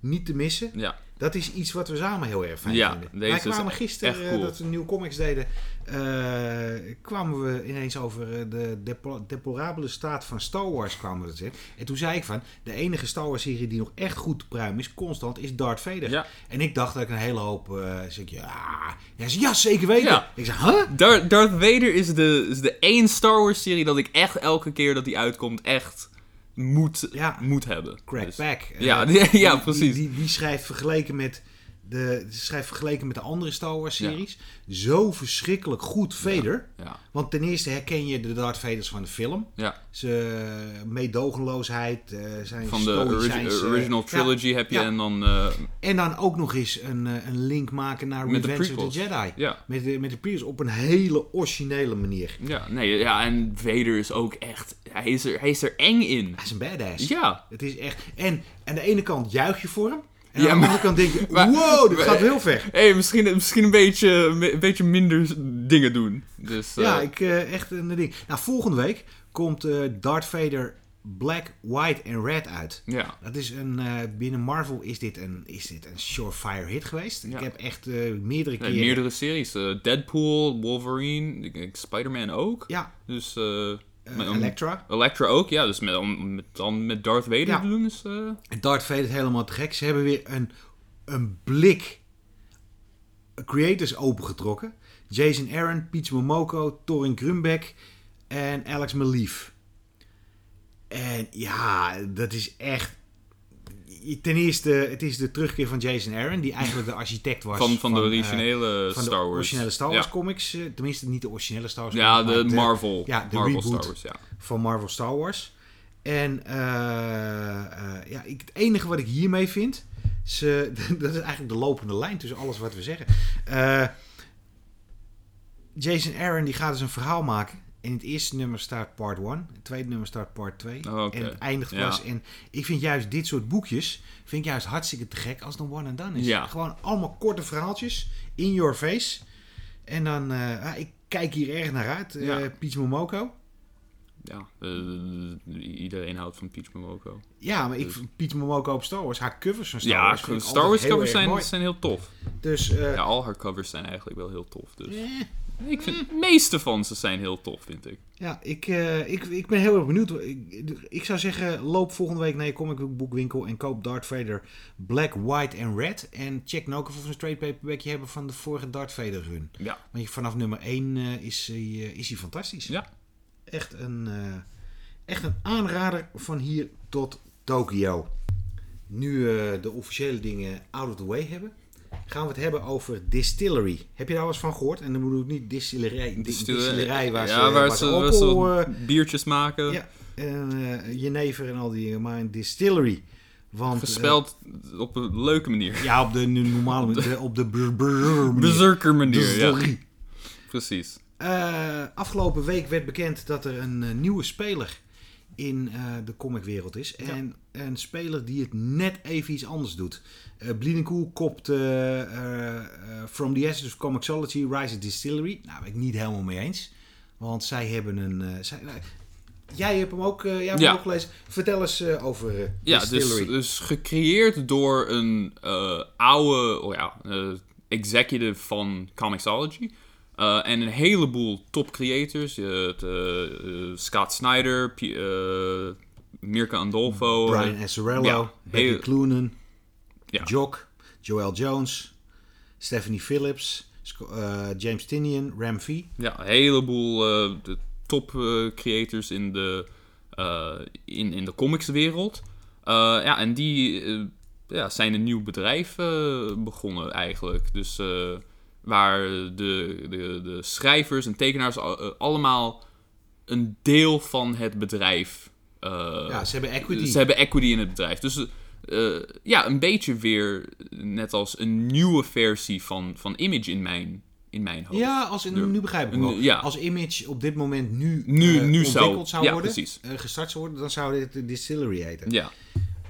niet te missen. ja. Dat is iets wat we samen heel erg fijn Ja, vinden. deze Wij kwamen gisteren, eh, cool. dat we nieuwe comics deden, eh, kwamen we ineens over eh, de deplorabele staat van Star Wars kwamen we zeggen. En toen zei ik van, de enige Star Wars serie die nog echt goed te pruimen is, constant, is Darth Vader. Ja. En ik dacht dat ik een hele hoop, eh zeg ik, ja, ja, ja, zeker weten. Ja. Ik zeg, huh? Darth, Darth Vader is de, is de één Star Wars serie dat ik echt elke keer dat die uitkomt echt moet, Ja. moet hebben. Craig Dus- Pack. eh, Ja, die- ja, precies. Die, die, die schrijft vergeleken met De, ze schrijft vergeleken met de andere Star Wars series. Zo verschrikkelijk goed Vader. Ja. Want ten eerste herken je de Darth Vaders van de film. ja. Zijn meedogenloosheid, eh, zijn Van de stoïcijnse- original trilogy heb je en dan... eh, En dan ook nog eens een, eh, een link maken naar Revenge of the. Jedi. Met de, met de prequels op een hele originele manier. Ja, nee, ja, en Vader is ook echt... Hij is er, hij is er eng in. Hij is een badass. Ja. Het is echt... En aan de ene kant juich je voor hem. En Ja, aan de maar- andere kant denk je, maar- wow, dit maar- gaat heel ver. hey, misschien, misschien een, beetje, een beetje minder dingen doen. Dus, eh, Ja, ik, eh, echt een ding. Nou, volgende week komt eh Darth Vader Black, White en Red uit. ja. Dat is een, eh, binnen Marvel is dit een, is dit een surefire hit geweest. Ja. Ik heb echt eh, meerdere Nee, keren... meerdere series. eh, Deadpool, Wolverine, Spider-Man ook. Ja, Dus... eh, met- Electra. Electra ook, ja. Dus met, om met, dan met Darth Vader Ja. te doen is... eh, Darth Vader is helemaal te gek. Ze hebben weer een, een blik creators opengetrokken. Jason Aaron, Peach Momoko, Torin Grunbeck en Alex Malief. En ja, dat is echt... Ten eerste, het is de terugkeer van Jason Aaron, die eigenlijk de architect was van, van de eh, originele van de Star Wars. originele Star Wars Ja. comics. eh, tenminste, niet de originele Star Wars Ja, comics, de Marvel. ja, de Marvel. Star Wars, ja. van Marvel Star Wars. En eh, ja, ik, het enige wat ik hiermee vind, ze, dat is eigenlijk de lopende lijn tussen alles wat we zeggen. Jason Aaron die gaat dus een verhaal maken. In het eerste nummer staat part 1, het tweede nummer staat part 2. Oh, oké. En het eindigt Ja. pas. En ik vind juist dit soort boekjes, vind ik juist hartstikke te gek als het een one and done is. Ja. Gewoon allemaal korte verhaaltjes, in your face. En dan, eh, ah, ik kijk hier erg naar uit. eh Ja. Peach Momoko. Ja, iedereen houdt van Peach Momoko. Ja, maar ik vind Piet Momoko op Star Wars, haar covers van Star Ja, Wars. ik Star Wars heel covers zijn, zijn heel tof. Dus, eh, Ja, al haar covers zijn eigenlijk wel heel tof. Dus. eh, Ik vind de meeste van ze zijn heel tof, vind ik. ja, ik, eh, ik, ik ben heel erg benieuwd. Ik, ik zou zeggen, loop volgende week naar je comic boekwinkel en koop Darth Vader Black, White en Red. En check nou ook of we een straight paperbackje hebben van de vorige Darth Vader run. Ja. Want vanaf nummer 1 is, hij, eh, is hij fantastisch. Ja. Echt een, eh, echt een aanrader van hier tot Tokio. Nu eh, de officiële dingen out of the way hebben, gaan we het hebben over distillery. Heb je daar wel eens van gehoord? En dan bedoel ik niet distillerij, di- distillerij waar ze, waar ze, waar ze alcohol, wat eh, biertjes maken. ja, en, eh, jenever en al die dingen, maar een distillery. Want, eh, Gespeld op een leuke manier. ja, op de normale manier, op de brr- brr- manier. Berserker manier, ja. Distillery. Precies. Afgelopen week werd bekend dat er een nieuwe speler in eh, de comicwereld is. En een speler die het net even iets anders doet. Bleeding Cool kopt eh, From the Ashes of Comixology Rise of Distillery. Nou, ben ik niet helemaal mee eens. Want zij hebben een... zij, nou, jij hebt hem ook, jij hebt Ja. hem ook gelezen. Vertel eens over Ja, dus, Distillery. dus gecreëerd door een oude oh ja, executive van Comixology. Eh, en een heleboel top creators. eh, Scott Snyder, P- Mirka Andolfo. Brian Azzarello, ja, Becky Cloonan, Ja. Jock, Joel Jones, Stephanie Phillips, James Tinian, Ram V. Ja, een heleboel de top creators in de, in, in de comicswereld. Ja, en die ja, zijn een nieuw bedrijf begonnen eigenlijk. Dus waar de, de, de schrijvers en tekenaars eh, allemaal een deel van het bedrijf... eh, Ja, ze hebben equity. Ze hebben equity in het bedrijf. Dus eh, ja, een beetje weer net als een nieuwe versie van, van Image in mijn, in mijn hoofd. Ja, als in, nu begrijp ik wel. ja. Als Image op dit moment nu, Nu- nu zou- ontwikkeld zou ja, worden, gestart zou worden, dan zou dit de Distillery heten. Ja,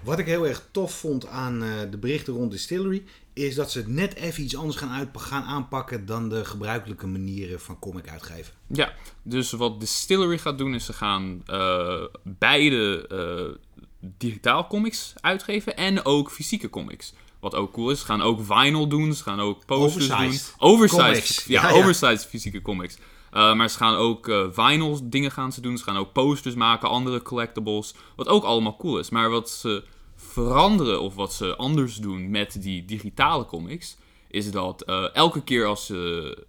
Wat ik heel erg tof vond aan de berichten rond Distillery, is dat ze het net even iets anders gaan, uit, gaan aanpakken dan de gebruikelijke manieren van comic uitgeven. ja. Dus wat Distillery gaat doen is ze gaan eh, beide eh, digitaal comics uitgeven en ook fysieke comics. Wat ook cool is. Ze gaan ook vinyl doen. Ze gaan ook posters Oversized doen. Oversized. Ja, Ja, ja. oversized fysieke comics. Uh, maar ze gaan ook uh, vinyls dingen gaan ze doen. Ze gaan ook posters maken, andere collectibles. Wat ook allemaal cool is. Maar wat ze veranderen of wat ze anders doen met die digitale comics... is dat uh, elke keer als ze...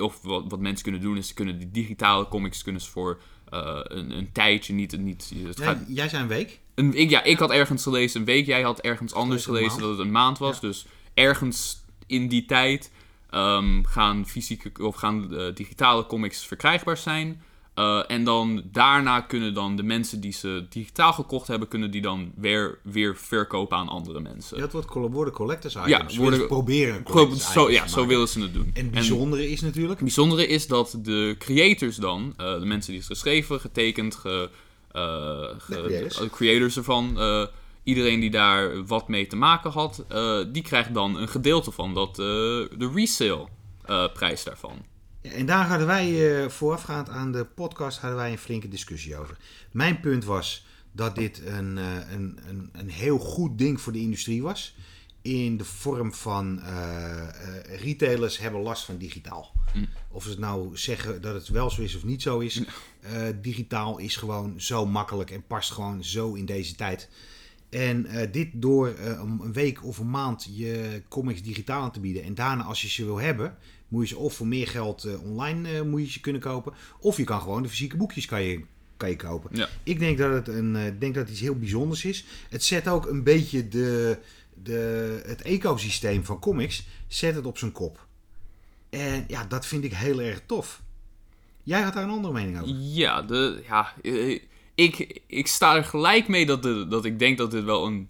of wat, wat mensen kunnen doen is... ze kunnen die digitale comics kunnen ze voor uh, een, een tijdje niet... niet het gaat, jij zei een week. een, ik, ja, ik had ergens gelezen een week. Jij had ergens anders gelezen dat het een maand was. Ja. Dus ergens in die tijd ehm, gaan, fysieke, of gaan eh, digitale comics verkrijgbaar zijn. Eh, en dan daarna kunnen dan de mensen die ze digitaal gekocht hebben, kunnen die dan weer, weer verkopen aan andere mensen. Dat wordt worden collectors items. Ja, Willen worden- ze proberen collectors zo, ja, zo willen ze het doen. En het bijzondere is natuurlijk... Het bijzondere is dat de creators dan, eh, de mensen die het geschreven, getekend, ge, eh, ge- De creators. de creators ervan, iedereen die daar wat mee te maken had, die krijgt dan een gedeelte van dat, de resale prijs daarvan. Ja, en daar hadden wij eh, voorafgaand aan de podcast hadden wij een flinke discussie over. Mijn punt was dat dit een, eh, een, een, een heel goed ding voor de industrie was. In de vorm van eh, retailers hebben last van digitaal. Mm. Of ze het nou zeggen dat het wel zo is of niet zo is. eh, digitaal is gewoon zo makkelijk en past gewoon zo in deze tijd. En dit door een week of een maand je comics digitaal aan te bieden. En daarna als je ze wil hebben, moet je ze of voor meer geld eh, online eh, moet je ze kunnen kopen. Of je kan gewoon de fysieke boekjes kan je, kan je kopen. Ja. Ik denk dat het een, eh, denk dat het iets heel bijzonders is. Het zet ook een beetje de, de, het ecosysteem van comics zet het op zijn kop. En ja, dat vind ik heel erg tof. Jij had daar een andere mening over. Ja, de, ja ik, ik sta er gelijk mee dat, de, dat ik denk dat dit wel een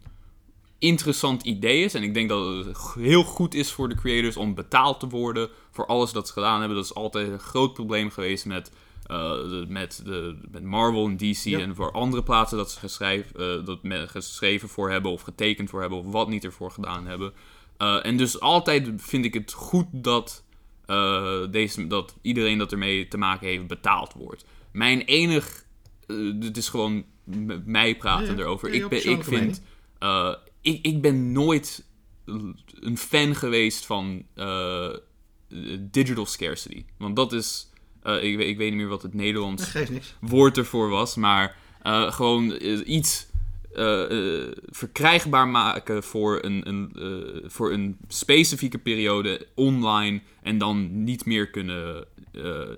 interessant idee is. En ik denk dat het heel goed is voor de creators om betaald te worden voor alles dat ze gedaan hebben. Dat is altijd een groot probleem geweest met, eh, met, de, met Marvel en DC Ja. en voor andere plaatsen dat ze geschrijf, eh, dat me- geschreven voor hebben of getekend voor hebben of wat niet ervoor gedaan hebben. Eh, en dus altijd vind ik het goed dat, deze, dat iedereen dat ermee te maken heeft betaald wordt. Mijn enig, dit is gewoon mij praten Ja, erover. ja, ik, ben, ik vind, ik, ik ben nooit een fan geweest van eh, digital scarcity. Want dat is, eh, ik, weet- ik weet niet meer wat het Nederlands woord ervoor was, maar eh, gewoon iets eh, eh, verkrijgbaar maken voor een, een, eh, voor een specifieke periode online en dan niet meer kunnen,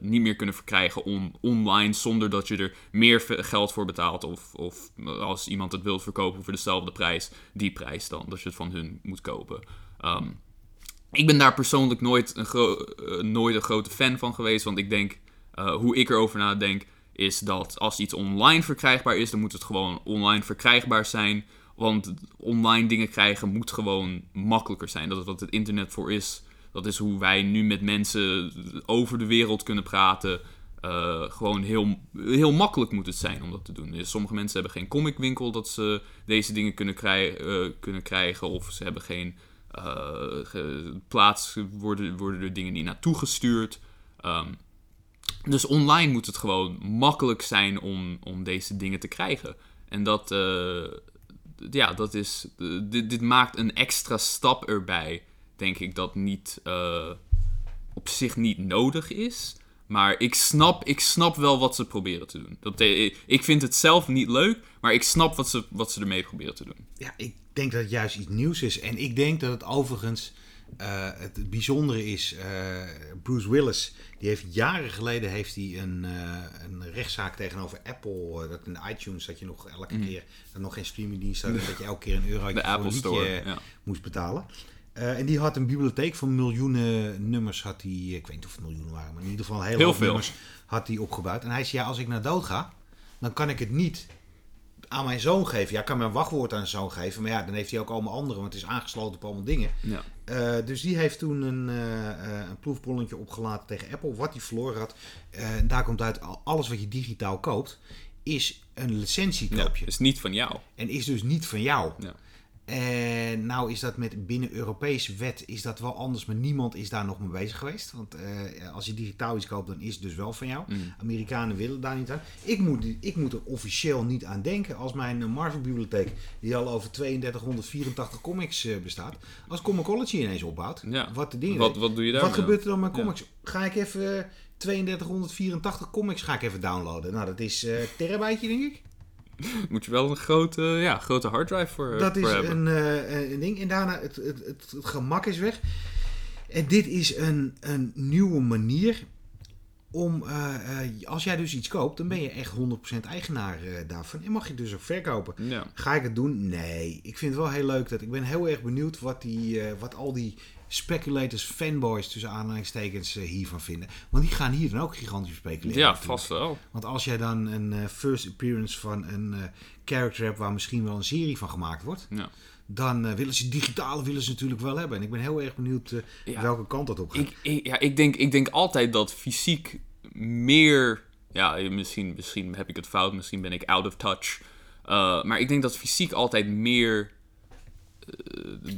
niet meer kunnen verkrijgen on, online zonder dat je er meer geld voor betaalt of, of als iemand het wil verkopen voor dezelfde prijs, die prijs dan, dat je het van hun moet kopen. Ehm, ik ben daar persoonlijk nooit een, nooit een grote fan van geweest. Want ik denk, hoe ik erover nadenk, is dat als iets online verkrijgbaar is, dan moet het gewoon online verkrijgbaar zijn. Want online dingen krijgen moet gewoon makkelijker zijn. Dat is wat het internet voor is. Dat is hoe wij nu met mensen over de wereld kunnen praten. Eh, gewoon heel, heel makkelijk moet het zijn om dat te doen. Dus sommige mensen hebben geen comicwinkel dat ze deze dingen kunnen, krij- eh, kunnen krijgen. Of ze hebben geen eh, plaats, worden, worden er dingen niet naartoe gestuurd. Ehm, dus online moet het gewoon makkelijk zijn om, om deze dingen te krijgen. En dat, eh, ja, dat is, eh, dit, dit maakt een extra stap erbij, denk ik, dat niet eh, op zich niet nodig is. Maar ik snap, ik snap wel wat ze proberen te doen. Dat, ik vind het zelf niet leuk, maar ik snap wat ze, wat ze ermee proberen te doen. Ja, ik denk dat het juist iets nieuws is. En ik denk dat het overigens eh, het bijzondere is. eh, Bruce Willis, die heeft jaren geleden heeft hij een, eh, een rechtszaak tegenover Apple. dat in iTunes dat je nog elke keer dat nog geen streamingdienst had. dat je elke keer een euro De voor Apple een Store. Ja. moest betalen. En die had een bibliotheek van miljoenen nummers. Had hij, ik weet niet of het miljoenen waren, maar in ieder geval Heel hoop veel. nummers had hij opgebouwd. En hij zei, ja, als ik naar dood ga, dan kan ik het niet aan mijn zoon geven. Ja, ik kan mijn wachtwoord aan zijn zoon geven. Maar ja, dan heeft hij ook allemaal andere, want het is aangesloten op allemaal dingen. Ja. Eh, dus die heeft toen een, eh, een opgelaten tegen Apple, wat hij verloren had. Daar komt uit, al- alles wat je digitaal koopt, is een licentie Ja, is niet van jou. En is dus niet van jou. Ja. En nou is dat met binnen Europese wet is dat wel anders, maar niemand is daar nog mee bezig geweest. Want eh, als je digitaal iets koopt, dan is het dus wel van jou. Mm. Amerikanen willen daar niet aan. Ik moet, ik moet er officieel niet aan denken als mijn Marvel-bibliotheek, die al over 3284 comics eh, bestaat, als Comicology ineens opbouwt. Ja. Wat de dingen Wat, wat doe je daar? wat gebeurt er dan met Ja. comics? Ga ik even eh, 3284 comics ga ik even downloaden. Nou, dat is eh terabyte, denk ik. Moet je wel een grote, ja, grote harddrive voor, Dat voor is hebben. een, eh, een ding. En daarna, het, het, het, het gemak is weg. En dit is een, een nieuwe manier om, eh, eh, als jij dus iets koopt, dan ben je echt 100% eigenaar eh, daarvan. En mag je het dus ook verkopen. Ja. Ga ik het doen? Nee. Ik vind het wel heel leuk dat ik ben heel erg benieuwd wat, die, eh, wat al die speculators, fanboys tussen aanhalingstekens eh, hiervan vinden. Want die gaan hier dan ook gigantisch speculeren. Ja, natuurlijk. vast wel. Want als jij dan een eh, first appearance van een eh, character hebt waar misschien wel een serie van gemaakt wordt, Ja. dan willen ze digitale willen ze natuurlijk wel hebben. En ik ben heel erg benieuwd Ja. welke kant dat op gaat. Ik, ik, ja, ik, denk, ik denk altijd dat fysiek meer. Ja, misschien, misschien heb ik het fout, misschien ben ik out of touch. Uh, maar ik denk dat fysiek altijd meer.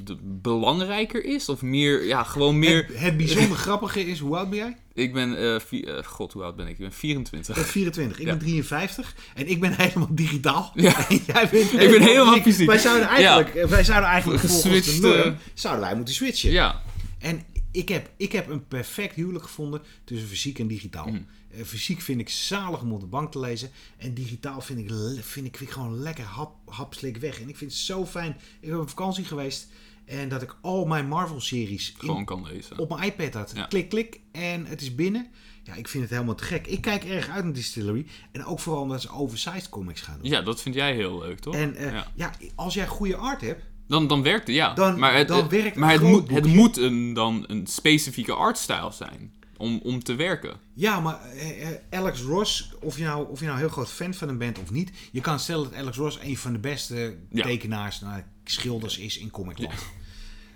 De, belangrijker is. Of meer. Ja, gewoon meer. Het, het bijzonder grappige is, hoe oud ben jij? Ik ben. Uh, vier, God, hoe oud ben ik? Ik ben 24. Ik ben 24. Ik Ja. ben 53. En ik ben helemaal digitaal. Ja. En jij bent Ik ben helemaal fysiek. Wij zouden eigenlijk, wij zouden eigenlijk volgens de norm, eh. zouden wij moeten switchen. Ja, En ik heb, ik heb een perfect huwelijk gevonden tussen fysiek en digitaal. Mhm. Eh, fysiek vind ik zalig om op de bank te lezen. En digitaal vind ik, vind ik, vind ik gewoon lekker hap, hapslik weg. En ik vind het zo fijn. Ik ben op vakantie geweest. En dat ik al mijn Marvel-series in- gewoon kan lezen. op mijn iPad had. Ja. Klik, klik. En het is binnen. Ja, ik vind het helemaal te gek. Ik kijk erg uit naar Distillery. En ook vooral omdat ze oversized comics gaan doen. Ja, dat vind jij heel leuk, toch? En eh, ja. ja. als jij goede art hebt, Dan, dan werkt het, ja. Dan- maar het, dan het- werkt een maar het moet, het moet een, dan een specifieke artstyle zijn. Om, om te werken. Ja, maar eh, eh, Alex Ross, of je, nou, of je nou heel groot fan van hem bent of niet, je kan stellen dat Alex Ross een van de beste Ja. tekenaars, nou, schilders is in Comicland.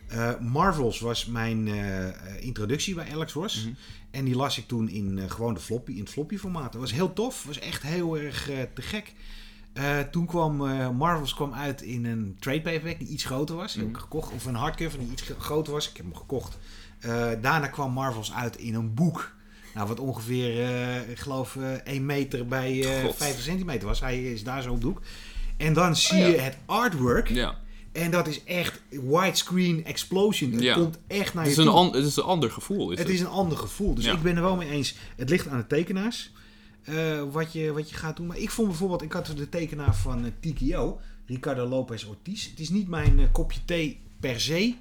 Eh, Marvels was mijn introductie bij Alex Ross. Mhm. En die las ik toen in gewoon de floppy, in het floppy formaat. Dat was heel tof, was echt heel erg te gek. Toen kwam Marvels kwam uit in een trade paperback die iets groter was. Die heb ik gekocht. Of een hardcover die iets groter was. Ik heb hem gekocht. Eh, daarna kwam Marvels uit in een boek. Nou, wat ongeveer, eh, ik geloof, eh 1 meter bij eh God. 50 centimeter was. Hij is daar zo op doek. En dan zie Oh ja. je het artwork. Ja. En dat is echt widescreen explosion. Het Ja. komt echt naar Het je is, een toe. an, het is een ander gevoel. Is Het het is een ander gevoel. Dus Ja. ik ben er wel mee eens. Het ligt aan de tekenaars. eh, wat, je, wat je gaat doen. Maar ik vond bijvoorbeeld, ik had de tekenaar van eh, TKO, Ricardo Lopez Ortiz. Het is niet mijn eh, kopje thee per se.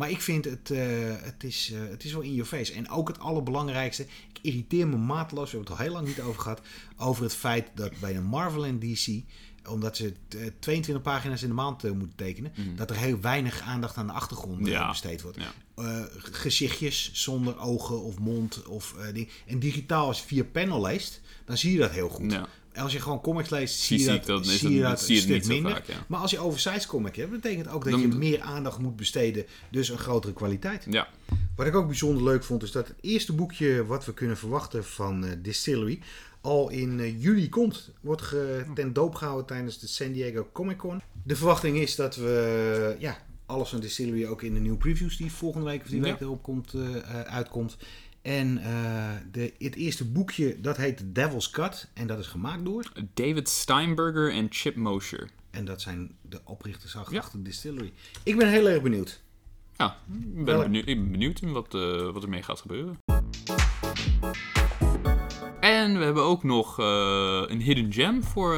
Maar ik vind het, eh, het, is, eh, het is wel in your face. En ook het allerbelangrijkste. Ik irriteer me mateloos, we hebben het al heel lang niet over gehad. Over het feit dat bij een Marvel en DC omdat ze eh, 22 pagina's in de maand eh, moeten tekenen, dat er heel weinig aandacht aan de achtergrond eh, Ja. besteed wordt. Ja. Eh, gezichtjes zonder ogen of mond of eh, ding. En digitaal, als je via panel leest, dan zie je dat heel goed. Ja. Als je gewoon comics leest, zie je dat, zie het- je dat zie je een het niet minder. vaak, ja. Maar als je oversized comic hebt, betekent ook dat Dan- je meer aandacht moet besteden, dus een grotere kwaliteit. Ja. Wat ik ook bijzonder leuk vond, is dat het eerste boekje wat we kunnen verwachten van eh, Distillery al in eh, juli komt. Wordt ge- ten doop gehouden tijdens de San Diego Comic Con. De verwachting is dat we ja, alles van Distillery ook in de nieuwe previews die volgende week of die Ja. week erop komt, eh, uitkomt. En eh, de, het eerste boekje, dat heet The Devil's Cut. En dat is gemaakt door. David Steinberger en Chip Mosher. En dat zijn de oprichters achter Ja. achter Distillery. Ik ben heel erg benieuwd. Ja, ik ben benieuwd, ik ben benieuwd in wat, eh, wat er mee gaat gebeuren. En we hebben ook nog eh, een hidden gem voor,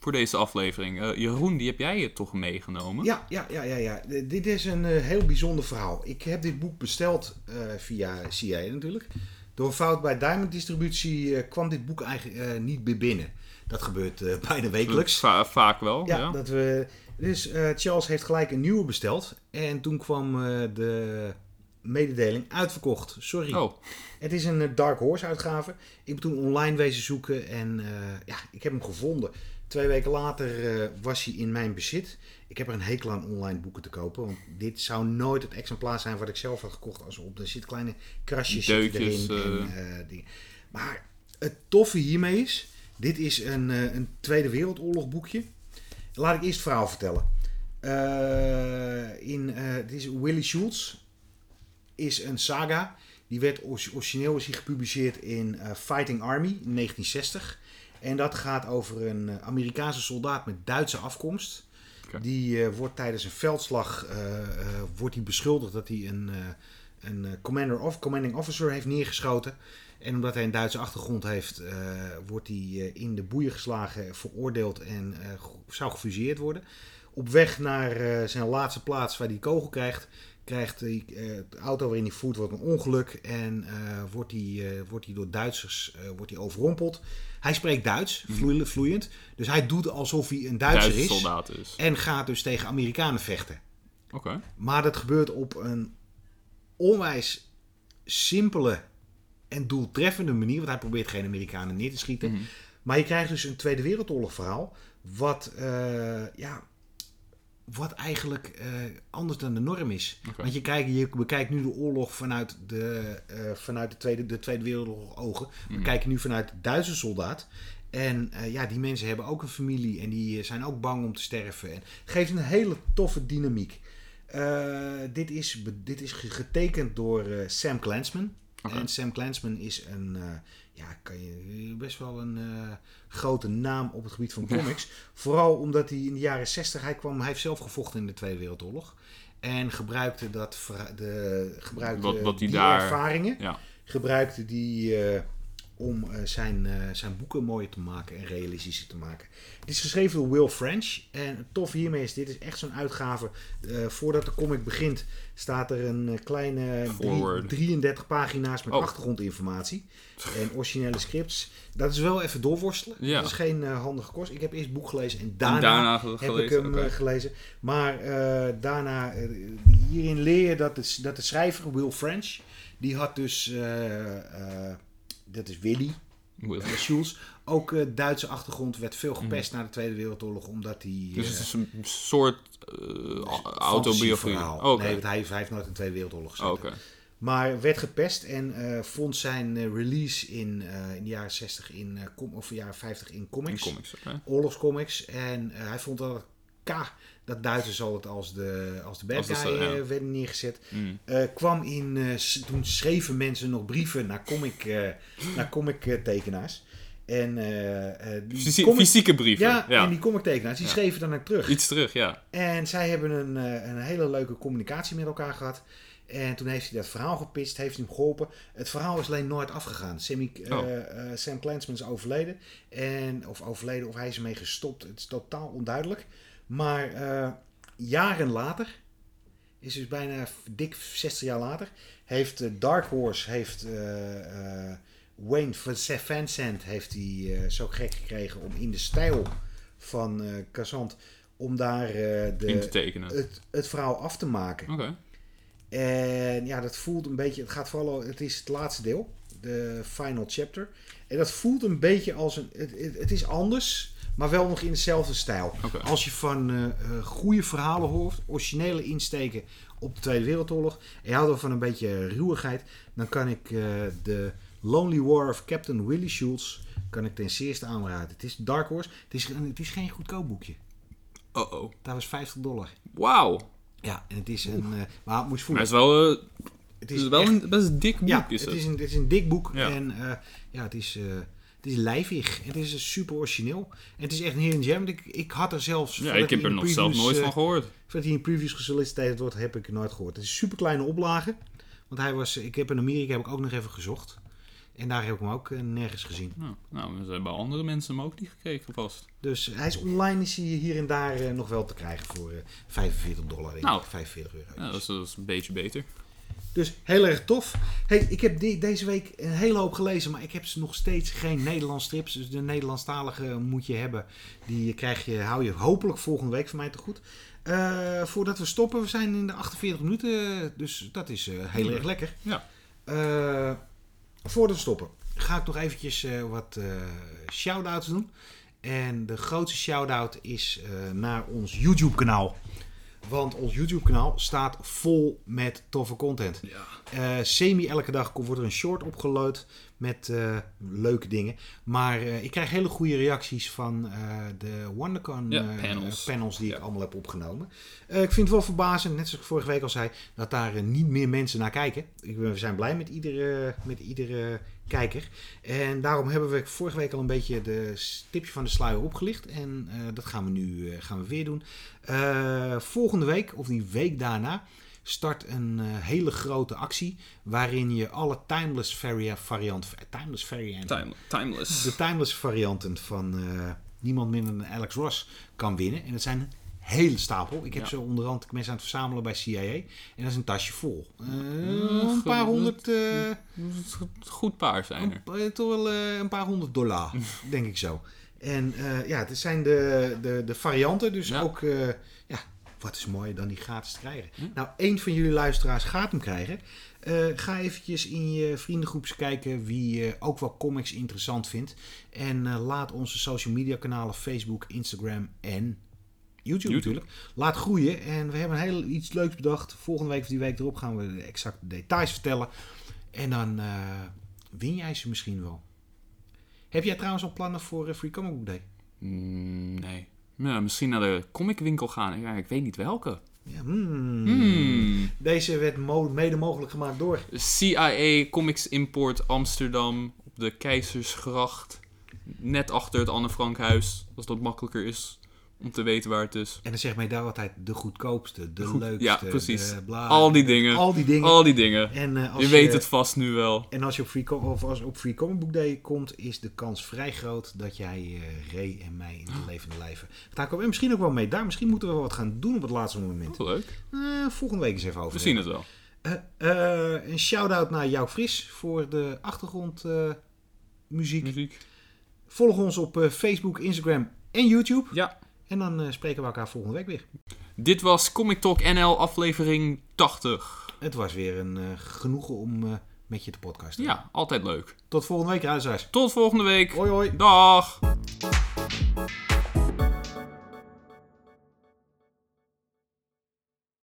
voor deze aflevering. Eh, Jeroen, die heb jij je toch meegenomen? Ja, ja, ja, ja, ja. D- Dit is een eh, heel bijzonder verhaal. Ik heb dit boek besteld eh, via CIA natuurlijk. Door een fout bij Diamond Distributie kwam dit boek eigenlijk niet meer binnen. Dat gebeurt bijna wekelijks. Va- vaak wel, Ja, ja. dat we. Dus Charles heeft gelijk een nieuwe besteld. En toen kwam de mededeling uitverkocht. Sorry. Oh, Het is een Dark Horse uitgave. Ik ben toen online wezen zoeken en ja, ik heb hem gevonden. Twee weken later eh, was hij in mijn bezit. Ik heb er een hekel aan online boeken te kopen. Want dit zou nooit het exemplaar zijn wat ik zelf had gekocht. Als op. Er zitten kleine krasjes Deukjes, erin. En, dingen. Maar het toffe hiermee is... Dit is een, een Tweede Wereldoorlog boekje. Laat ik eerst het verhaal vertellen. In, dit is Willy Schultz. Is een saga. Die werd ori- origineel is gepubliceerd in Fighting Army in 1960. En dat gaat over een eh, Amerikaanse soldaat met Duitse afkomst. Die eh, wordt tijdens een veldslag eh, wordt hij beschuldigd dat hij een, een commander of, commanding officer heeft neergeschoten. En omdat hij een Duitse achtergrond heeft, wordt hij in de boeien geslagen, veroordeeld en zou gefuseerd worden. Op weg naar zijn laatste plaats waar hij kogel krijgt, krijgt hij, eh, de auto waarin hij voert wordt een ongeluk en eh, wordt, hij, eh, wordt hij door Duitsers eh, wordt hij overrompeld. Hij spreekt Duits, vloe- vloeiend, dus hij doet alsof hij een Duitser Duitse is soldaat is. en gaat dus tegen Amerikanen vechten. Oké. Maar dat gebeurt op een onwijs simpele en doeltreffende manier. Want hij probeert geen Amerikanen neer te schieten. Mhm. Maar je krijgt dus een Tweede Wereldoorlog verhaal. Wat, eh, ja, wat eigenlijk eh, anders dan de norm is. Want je, kijkt, je bekijkt nu de oorlog vanuit de, eh, vanuit de, tweede, de Tweede Wereldoorlog ogen. We Mhm. kijken nu vanuit de Duitse soldaat. En eh, ja, die mensen hebben ook een familie en die zijn ook bang om te sterven. En het geeft een hele toffe dynamiek. Dit, is, dit is ge- getekend door Sam Clansman. En Sam Clansman is een, ja, kan je, best wel een eh, grote naam op het gebied van comics. Vooral omdat hij in de jaren 60, hij, kwam, hij heeft zelf gevochten in de Tweede Wereldoorlog. En gebruikte, dat, de, gebruikte Wat- die daar- ervaringen Ja. gebruikte die eh, om eh, zijn, eh, zijn boeken mooier te maken en realistischer te maken. Het is geschreven door Will French. En tof hiermee is, dit is echt zo'n uitgave. eh, voordat de comic begint, staat er een kleine drie- Forward. 33 pagina's met Oh. achtergrondinformatie. En originele scripts. Dat is wel even doorworstelen. Ja. Dat is geen handige kost. Ik heb eerst het boek gelezen en daarna, En daarna heb gelezen, ik hem gelezen. Maar daarna, hierin leer je dat de, dat de schrijver Will French, die had dus, dat is Willy Will. eh, Schulz, ook eh, Duitse achtergrond, werd veel gepest na de Tweede Wereldoorlog, omdat hij... Dus eh, het is een soort autobiografie. Oh. Nee, want hij, hij heeft nooit een Tweede Wereldoorlog gezeten. Maar werd gepest en eh, vond zijn eh, release in, eh, in de jaren 60 in, eh, of jaren 50 in In comics. comics, oké. Oorlogscomics. En eh, hij vond dat K, dat Duitsers altijd als de, als de bad Als de guy sta- ja. eh, werden neergezet. Mm. Eh, kwam in, eh, toen schreven mensen nog brieven naar comic, naar comic tekenaars. En die Fysi- comic- fysieke brieven. ja, Ja, en die comic tekenaars, die Ja. schreven dan ook terug. Iets terug, ja. En zij hebben een, een hele leuke communicatie met elkaar gehad. En toen heeft hij dat verhaal gepitcht, heeft hem geholpen. Het verhaal is alleen nooit afgegaan. Sammy, Oh. eh, Sam Clansman is overleden. En, of overleden, of hij is ermee gestopt. Het is totaal onduidelijk. Maar eh, jaren later, is dus bijna dik 60 jaar later, heeft eh, Dark Horse, heeft eh, Wayne Sant, heeft eh, zo gek gekregen om in de stijl van eh Kazant, om daar In te de, tekenen. het, het verhaal af te maken. Oké. En ja, dat voelt een beetje. Het gaat vooral. Het is het laatste deel, de final chapter. En dat voelt een beetje als een. Het, het, het is anders, maar wel nog in dezelfde stijl. Als je van eh, goede verhalen hoort, originele insteken op de Tweede Wereldoorlog. En je houdt wel van een beetje ruwigheid, dan kan ik eh, de Lonely War of Captain Willie Schultz. Kan ik ten zeerste aanraden. Het is Dark Horse. Het is, het is geen goedkoop boekje. Oh-oh. Dat was 50 dollar. Wauw. Ja, en het is een. maar je Maar voelen. het is wel, eh, Het het is wel echt- een best dik boek. Ja, is het het. is, een, het is een dik boek. Ja. En ja, het is, het is lijvig. Het is super origineel. En het is echt een hidden gem. Ik, ik had er zelfs... ja, ik heb er nog zelf nooit eh, van gehoord. Voordat hij in previews gesolliciteerd wordt, heb ik nooit gehoord. Het is een super kleine oplage. Want hij was... Ik heb in Amerika heb ik ook nog even gezocht. En daar heb ik hem ook eh, nergens gezien. Nou, nou, ze hebben andere mensen hem ook niet gekregen vast. Dus hij is online is hij hier en daar eh, nog wel te krijgen voor eh 45 dollar. Denk Nou. ik. 45 euro. Ja, dat is, dat is een beetje beter. Dus heel erg tof. Hey, ik heb die- deze week een hele hoop gelezen, maar ik heb nog steeds geen Nederlands strips. Dus de Nederlandstalige moet je hebben. Die krijg je, hou je hopelijk volgende week van mij te goed. Eh, voordat we stoppen, we zijn in de 48 minuten, dus dat is eh, heel erg lekker. Ja. Eh, voordat we stoppen, ga ik nog eventjes wat shout-outs doen. En de grootste shout-out is naar ons YouTube-kanaal. Want ons YouTube-kanaal staat vol met toffe content. Ja. Eh, semi elke dag wordt er een short opgeload met eh, leuke dingen. Maar eh, ik krijg hele goede reacties van de WonderCon Ja, panels. panels die ik allemaal heb opgenomen. Ik vind het wel verbazend, net zoals ik vorige week al zei, dat daar niet meer mensen naar kijken. Ik, we zijn blij met iedere, met iedere kijker. En daarom hebben we vorige week al een beetje de tipje van de sluier opgelicht. En eh, dat gaan we nu eh, gaan we weer doen. Eh, volgende week, of die week daarna, start een hele grote actie. Waarin je alle timeless varia- variant, timeless variant, Time, timeless. de timeless varianten van niemand minder dan Alex Ross kan winnen. En dat zijn hele stapel. Ik heb ze onderhand mensen aan het verzamelen bij CIA. En dat is een tasje vol. Eh, Mm, een paar honderd... eh, Goed paar zijn er. eh, toch wel een paar honderd dollar, denk ik zo. En ja, het zijn de, de, de varianten. Dus Ja. ook, ja, wat is mooier dan die gratis te krijgen. Nou, één van jullie luisteraars gaat hem krijgen. Ga eventjes in je vriendengroeps kijken wie ook wel comics interessant vindt. En laat onze social media kanalen Facebook, Instagram en YouTube, YouTube. natuurlijk. Laat groeien. En we hebben een heel iets leuks bedacht. Volgende week of die week erop gaan we de exacte details vertellen. En dan eh, win jij ze misschien wel. Heb jij trouwens al plannen voor eh, Free Comic Book Day? Mm, nee. Misschien naar de comicwinkel gaan. Ja, ik weet niet welke. Ja, hmm. Hmm. Deze werd mo- mede mogelijk gemaakt door. CIA Comics Import Amsterdam op de Keizersgracht. Net achter het Anne Frankhuis. Als dat makkelijker is om te weten waar het is. En dan zeg mij daar altijd de goedkoopste, de Goed- leukste. ja, precies. bla- Al die dingen. Al die dingen. Al die dingen. En, eh, als Je weet het vast nu wel. En als je op Free, of als op Free Comic Book Day komt, is de kans vrij groot dat jij eh Ray en mij in de levende lijven gaat komen. En misschien ook wel mee daar. Misschien moeten we wel wat gaan doen op het laatste moment. Wel leuk. Eh, volgende week eens even over. We zien het wel. Een shout-out naar jou Fris voor de achtergrondmuziek. muziek. Muziek. Volg ons op Facebook, Instagram en YouTube. Ja. En dan eh, spreken we elkaar volgende week weer. Dit was Comic Talk NL aflevering 80. Het was weer een eh, genoegen om eh, met je te podcasten. Ja, altijd leuk. Tot volgende week, luisteraars. Tot volgende week. Hoi hoi. Dag.